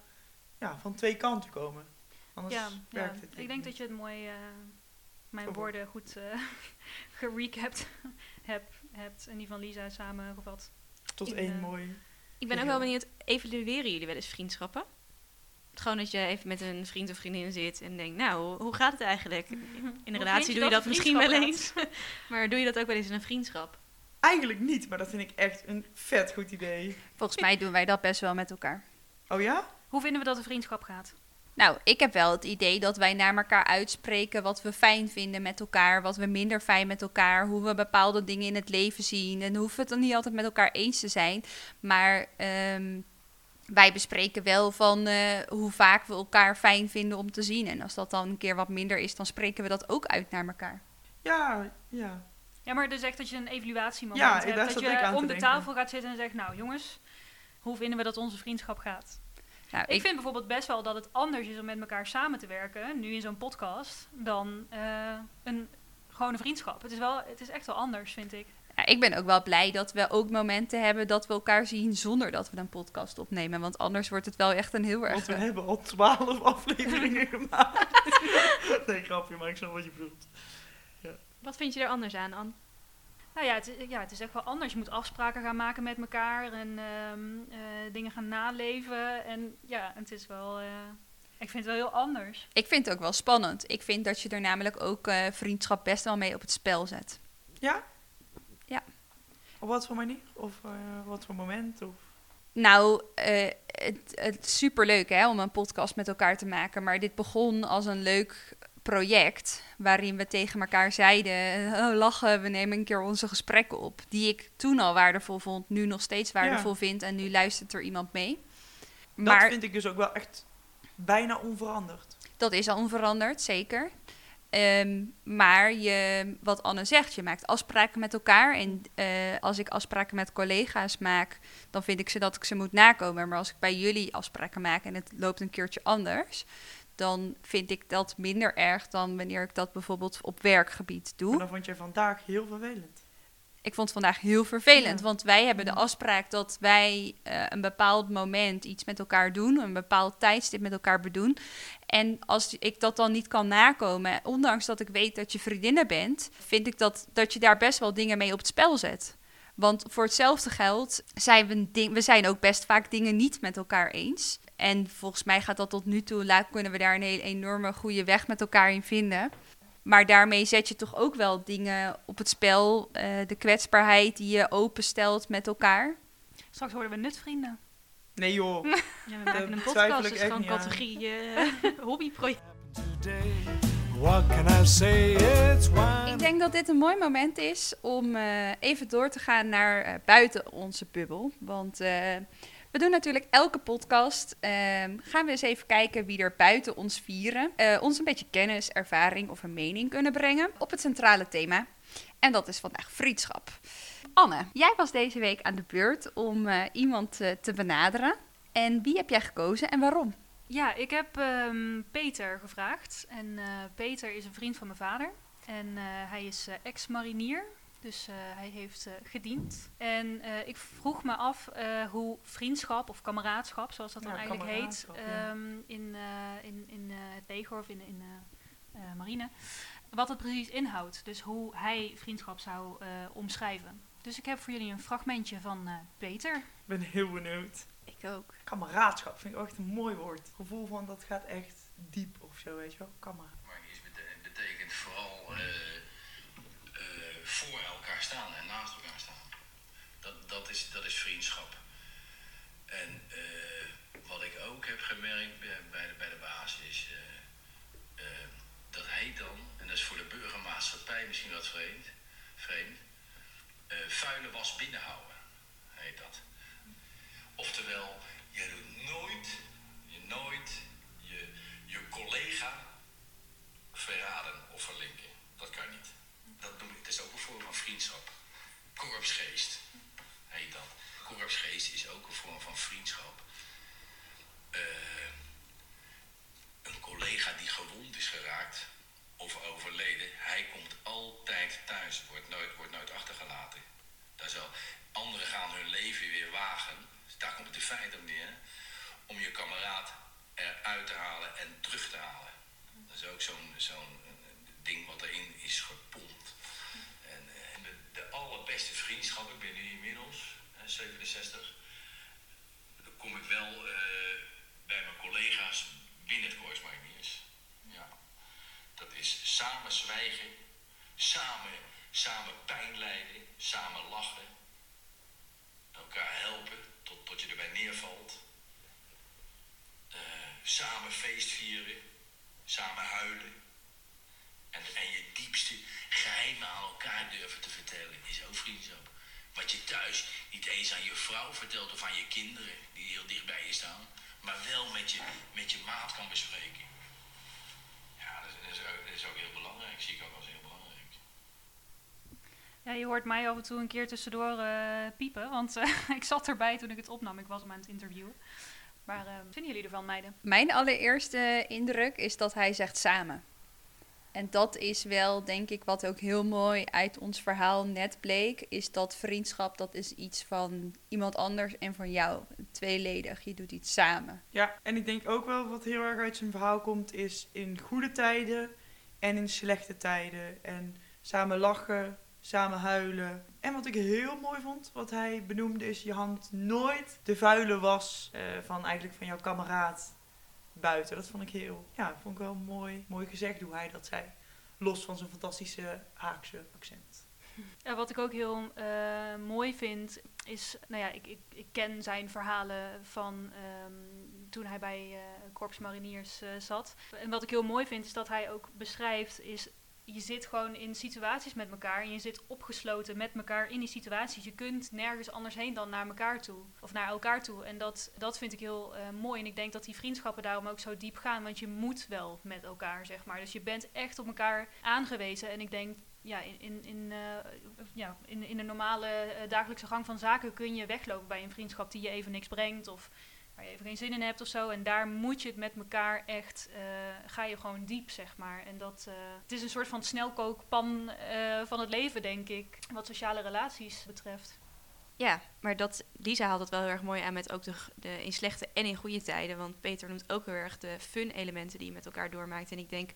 ja, van twee kanten komen. Anders ja, ja. werkt het ik denk dat je het mooi, eh, mijn woorden goed eh gerecapt hebt, hebt. En die van Lisa samengevat. tot één mooi. Ik ben ook wel benieuwd, evalueren jullie wel eens vriendschappen? Gewoon dat je even met een vriend of vriendin zit en denkt, nou, hoe- gaat het eigenlijk? In een relatie je doe je dat misschien wel eens. maar doe je dat ook wel eens in een vriendschap? Eigenlijk niet, maar dat vind ik echt een vet goed idee. Volgens mij doen wij dat best wel met elkaar. Oh ja? Hoe vinden we dat een vriendschap gaat? Nou, ik heb wel het idee dat wij naar elkaar uitspreken wat we fijn vinden met elkaar, wat we minder fijn met elkaar, hoe we bepaalde dingen in het leven zien. En hoeven het dan niet altijd met elkaar eens te zijn. Maar ehm, wij bespreken wel van eh, hoe vaak we elkaar fijn vinden om te zien. En als dat dan een keer wat minder is, dan spreken we dat ook uit naar elkaar. Ja, ja. Ja, maar dus echt dat je een evaluatiemoment Ja, hebt. Dat zat je om de denken. tafel gaat zitten en zegt, nou jongens, hoe vinden we dat onze vriendschap gaat? Nou, Ik, vind bijvoorbeeld best wel dat het anders is om met elkaar samen te werken, nu in zo'n podcast, dan eh, een gewone vriendschap. Het is, wel, het is echt wel anders, vind ik. Ja, ik ben ook wel blij dat we ook momenten hebben dat we elkaar zien zonder dat we een podcast opnemen. Want anders wordt het wel echt een heel erg... Want we hebben al twaalf afleveringen gemaakt. nee, grapje, maar ik snap wat je bedoelt. Wat vind je er anders aan, Anne? Nou ja het, is- ja, het is echt wel anders. Je moet afspraken gaan maken met elkaar en ehm, eh, dingen gaan naleven. En ja, het is wel... eh, ik vind het wel heel anders. Ik vind het ook wel spannend. Ik vind dat je er namelijk ook eh, vriendschap best wel mee op het spel zet. Ja? Ja. Op wat voor manier? Of eh, wat voor moment? Of... Nou, eh, het, het is superleuk hè, om een podcast met elkaar te maken. Maar dit begon als een leuk project waarin we tegen elkaar zeiden... Oh, lachen, we nemen een keer onze gesprekken op. Die ik toen al waardevol vond, nu nog steeds waardevol vind. En nu luistert er iemand mee. Dat Maar vind ik dus ook wel echt bijna onveranderd. Dat is al onveranderd, zeker. Ehm, maar je, wat Anne zegt, je maakt afspraken met elkaar. En eh, als ik afspraken met collega's maak, dan vind ik ze dat ik ze moet nakomen. Maar als ik bij jullie afspraken maak en het loopt een keertje anders, dan vind ik dat minder erg dan wanneer ik dat bijvoorbeeld op werkgebied doe. Maar dan vond je vandaag heel vervelend. Ik vond het vandaag heel vervelend, Ja. want wij hebben de afspraak dat wij eh, een bepaald moment iets met elkaar doen, een bepaald tijdstip met elkaar bedoen. En als ik dat dan niet kan nakomen, ondanks dat ik weet dat je vriendinnen bent, vind ik dat, dat je daar best wel dingen mee op het spel zet. Want voor hetzelfde geld zijn we, ding, we zijn ook best vaak dingen niet met elkaar eens. En volgens mij gaat dat tot nu toe, laat, kunnen we daar een hele enorme goede weg met elkaar in vinden. Maar daarmee zet je toch ook wel dingen op het spel. eh, de kwetsbaarheid die je openstelt met elkaar. Straks worden we nutvrienden. Nee joh. Ja, we maken een podcast, ik dus echt gewoon categorie eh, hobbyproject. today. What can I say? It's wine. Ik denk dat dit een mooi moment is om eh, even door te gaan naar buiten onze bubbel. Want eh, we doen natuurlijk elke podcast. ehm, gaan we eens even kijken wie er buiten ons vieren. eh, ons een beetje kennis, ervaring of een mening kunnen brengen op het centrale thema. En dat is vandaag vriendschap. Anne, jij was deze week aan de beurt om eh, iemand eh, te benaderen. En wie heb jij gekozen en waarom? Ja, ik heb ehm, Peter gevraagd. En Peter is een vriend van mijn vader. En hij is ex-marinier. Dus eh, hij heeft eh, gediend. En eh, ik vroeg me af eh, hoe vriendschap of kameraadschap, zoals dat dan eigenlijk heet, ehm, in, eh, in, in eh, het leger of in, in eh, eh, marine, wat het precies inhoudt. Dus hoe hij vriendschap zou eh, omschrijven. Dus ik heb voor jullie een fragmentje van eh, Peter. Ik ben heel benieuwd. Ik ook. Kameraadschap vind ik echt een mooi woord. Het gevoel van dat gaat echt diep of zo, weet je wel. Kameraad. Maar betekent vooral voor elkaar staan en naast elkaar staan. Dat, dat, is, dat is vriendschap. En eh, wat ik ook heb gemerkt bij, de, bij de baas is, eh, eh, dat heet dan, en dat is voor de burgermaatschappij misschien wat vreemd, vreemd vuile was binnenhouden, heet dat. Oftewel, je doet nooit, je nooit je, je collega verraden of verlinken. Dat kan niet. Dat, noem dat is ook een vorm van vriendschap. Korpsgeest heet dat. Korpsgeest is ook een vorm van vriendschap. Eh, een collega die gewond is geraakt of overleden, hij komt altijd thuis, wordt nooit, wordt nooit achtergelaten. Daar zal, anderen gaan hun leven weer wagen, dus daar komt het in feite neer, om je kameraad eruit te halen en terug te halen. Dat is ook zo'n zo'n ding wat erin is gepompt. En, eh, en de, de allerbeste vriendschap, ik ben nu inmiddels hè, 67, dan kom ik wel eh, bij mijn collega's binnen het Corps Mariniers. Ja. Dat is samen zwijgen, samen, samen pijn lijden, samen lachen, elkaar helpen tot, tot je erbij neervalt. Eh, samen feest vieren, samen huilen. En, en je diepste geheimen aan elkaar durven te vertellen is ook vriendschap. Wat je thuis niet eens aan je vrouw vertelt of aan je kinderen die heel dicht bij je staan, maar wel met je, met je maat kan bespreken. Ja, dat is, dat, is ook, dat is ook heel belangrijk. Zie ik ook als heel belangrijk. Ja, je hoort mij af en toe een keer tussendoor eh, piepen, want eh, ik zat erbij toen ik het opnam. Ik was hem aan het interviewen. Maar eh, wat vinden jullie ervan, meiden? Mijn allereerste indruk is dat hij zegt samen. En dat is wel, denk ik, wat ook heel mooi uit ons verhaal net bleek. Is dat vriendschap, dat is iets van iemand anders en van jou. Tweeledig, je doet iets samen. Ja, en ik denk ook wel wat heel erg uit zijn verhaal komt, is in goede tijden en in slechte tijden. En samen lachen, samen huilen. En wat ik heel mooi vond, wat hij benoemde, is je hangt nooit de vuile was eh, van eigenlijk van jouw kameraad buiten. Dat vond ik heel, ja, vond ik wel mooi, mooi gezegd hoe hij dat zei. Los van zijn fantastische Haakse accent. Wat ik ook heel eh, mooi vind, is, nou ja, ik, ik, ik ken zijn verhalen van ehm, toen hij bij eh Korps Mariniers eh, zat. En wat ik heel mooi vind, is dat hij ook beschrijft, is je zit gewoon in situaties met elkaar en je zit opgesloten met elkaar in die situaties. Je kunt nergens anders heen dan naar elkaar toe of naar elkaar toe. En dat, dat vind ik heel eh, mooi. En ik denk dat die vriendschappen daarom ook zo diep gaan, want je moet wel met elkaar, zeg maar. Dus je bent echt op elkaar aangewezen. En ik denk ja, in, in, in, eh, ja, in, in de normale eh, dagelijkse gang van zaken kun je weglopen bij een vriendschap die je even niks brengt. Of waar je even geen zin in hebt of zo. En daar moet je het met elkaar echt, eh, ga je gewoon diep, zeg maar. En dat, eh, het is een soort van snelkookpan eh, van het leven, denk ik, wat sociale relaties betreft. Ja, maar dat, Lisa haalt het wel heel erg mooi aan met ook de, de in slechte en in goede tijden. Want Peter noemt ook heel erg de fun-elementen die je met elkaar doormaakt. En ik denk,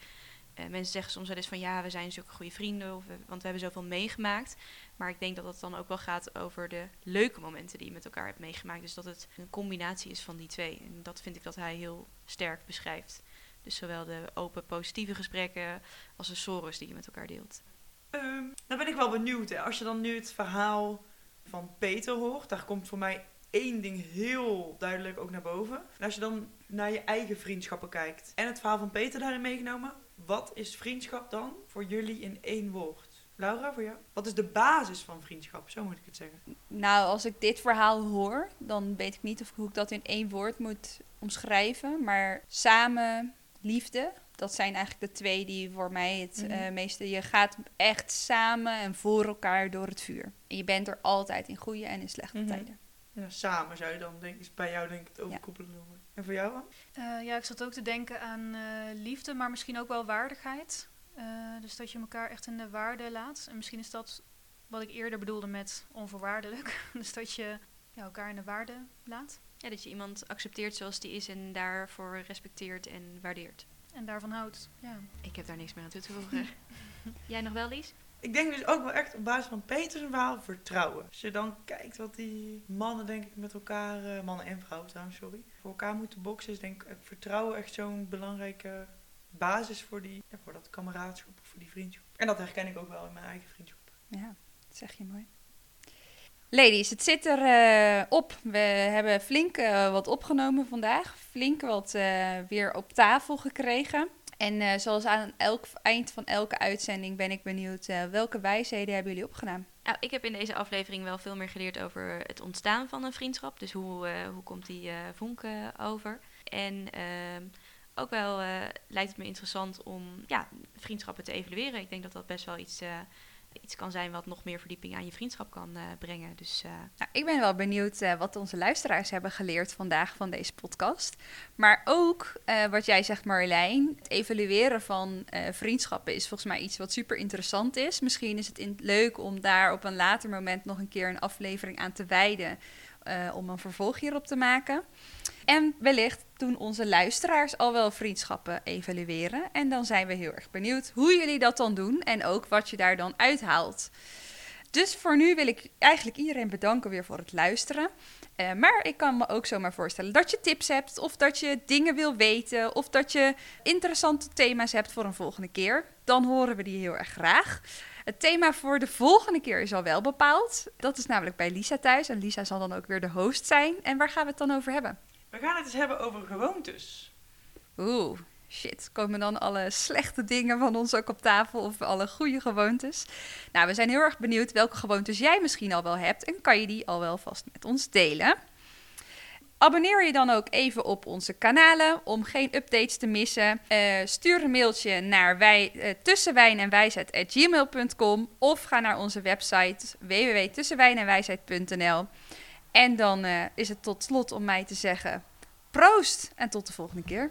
mensen zeggen soms wel eens van ja, we zijn zulke goede vrienden, of we- want we hebben zoveel meegemaakt. Maar ik denk dat het dan ook wel gaat over de leuke momenten die je met elkaar hebt meegemaakt. Dus dat het een combinatie is van die twee. En dat vind ik dat hij heel sterk beschrijft. Dus zowel de open positieve gesprekken als de sorrows die je met elkaar deelt. Ehm, dan ben ik wel benieuwd. Hè. Als je dan nu het verhaal van Peter hoort, daar komt voor mij één ding heel duidelijk ook naar boven. En als je dan naar je eigen vriendschappen kijkt en het verhaal van Peter daarin meegenomen, wat is vriendschap dan voor jullie in één woord? Laura, voor jou? Wat is de basis van vriendschap? Zo moet ik het zeggen. Nou, als ik dit verhaal hoor, dan weet ik niet of, hoe ik dat in één woord moet omschrijven. Maar samen, liefde, dat zijn eigenlijk de twee die voor mij het Mhm. eh, meeste... Je gaat echt samen en voor elkaar door het vuur. En je bent er altijd in goede en in slechte Mhm. tijden. Ja, samen zou je dan denken, is bij jou denk ik het overkoepelende woord. En voor jou? Eh, ja, ik zat ook te denken aan eh, liefde, maar misschien ook wel waardigheid. Eh, dus dat je elkaar echt in de waarde laat. En misschien is dat wat ik eerder bedoelde met onvoorwaardelijk. dus dat je ja, elkaar in de waarde laat Ja, dat je iemand accepteert zoals die is en daarvoor respecteert en waardeert. en daarvan houdt. Ja. Ik heb daar niks meer aan toe te voegen. Jij nog wel, Lies? Ik denk dus ook wel echt op basis van Peters verhaal vertrouwen. Als je dan kijkt wat die mannen denk ik met elkaar, eh, mannen en vrouwen trouwens, sorry, voor elkaar moeten boksen, is denk ik eh, vertrouwen echt zo'n belangrijke basis voor, die, ja, voor dat kameraadschap, of voor die vriendschap. En dat herken ik ook wel in mijn eigen vriendschap. Ja, dat zeg je mooi. Ladies, het zit er eh, op. We hebben flink eh, wat opgenomen vandaag. Flink wat eh, weer op tafel gekregen. En eh, zoals aan elk eind van elke uitzending ben ik benieuwd eh, welke wijsheden hebben jullie opgedaan? Nou, ik heb in deze aflevering wel veel meer geleerd over het ontstaan van een vriendschap. Dus hoe, eh, hoe komt die eh, vonk eh, over? En ehm, ook wel eh, lijkt het me interessant om ja, vriendschappen te evalueren. Ik denk dat dat best wel iets, eh, iets kan zijn wat nog meer verdieping aan je vriendschap kan eh, brengen. Dus Nou, ik ben wel benieuwd wat onze luisteraars hebben geleerd vandaag van deze podcast. Maar ook wat jij zegt, Marjolein. Het evalueren van vriendschappen is volgens mij iets wat super interessant is. Misschien is het in- leuk om daar op een later moment nog een keer een aflevering aan te wijden. Eh, om een vervolg hierop te maken. En wellicht doen onze luisteraars al wel vriendschappen evalueren. En dan zijn we heel erg benieuwd hoe jullie dat dan doen en ook wat je daar dan uithaalt. Dus voor nu wil ik eigenlijk iedereen bedanken weer voor het luisteren. Eh, maar ik kan me ook zomaar voorstellen dat je tips hebt, of dat je dingen wil weten, of dat je interessante thema's hebt voor een volgende keer. Dan horen we die heel erg graag. Het thema voor de volgende keer is al wel bepaald. Dat is namelijk bij Lisa thuis. En Lisa zal dan ook weer de host zijn. En waar gaan we het dan over hebben? We gaan het eens hebben over gewoontes. Oeh, shit. Komen dan alle slechte dingen van ons ook op tafel of alle goede gewoontes? Nou, we zijn heel erg benieuwd welke gewoontes jij misschien al wel hebt en kan je die al wel vast met ons delen. Abonneer je dan ook even op onze kanalen om geen updates te missen. Eh, stuur een mailtje naar wij, eh, tussenwijn en wijsheid@gmail.com of ga naar onze website www.tussenwijnenwijsheid.nl. En dan eh, is het tot slot om mij te zeggen: proost en tot de volgende keer.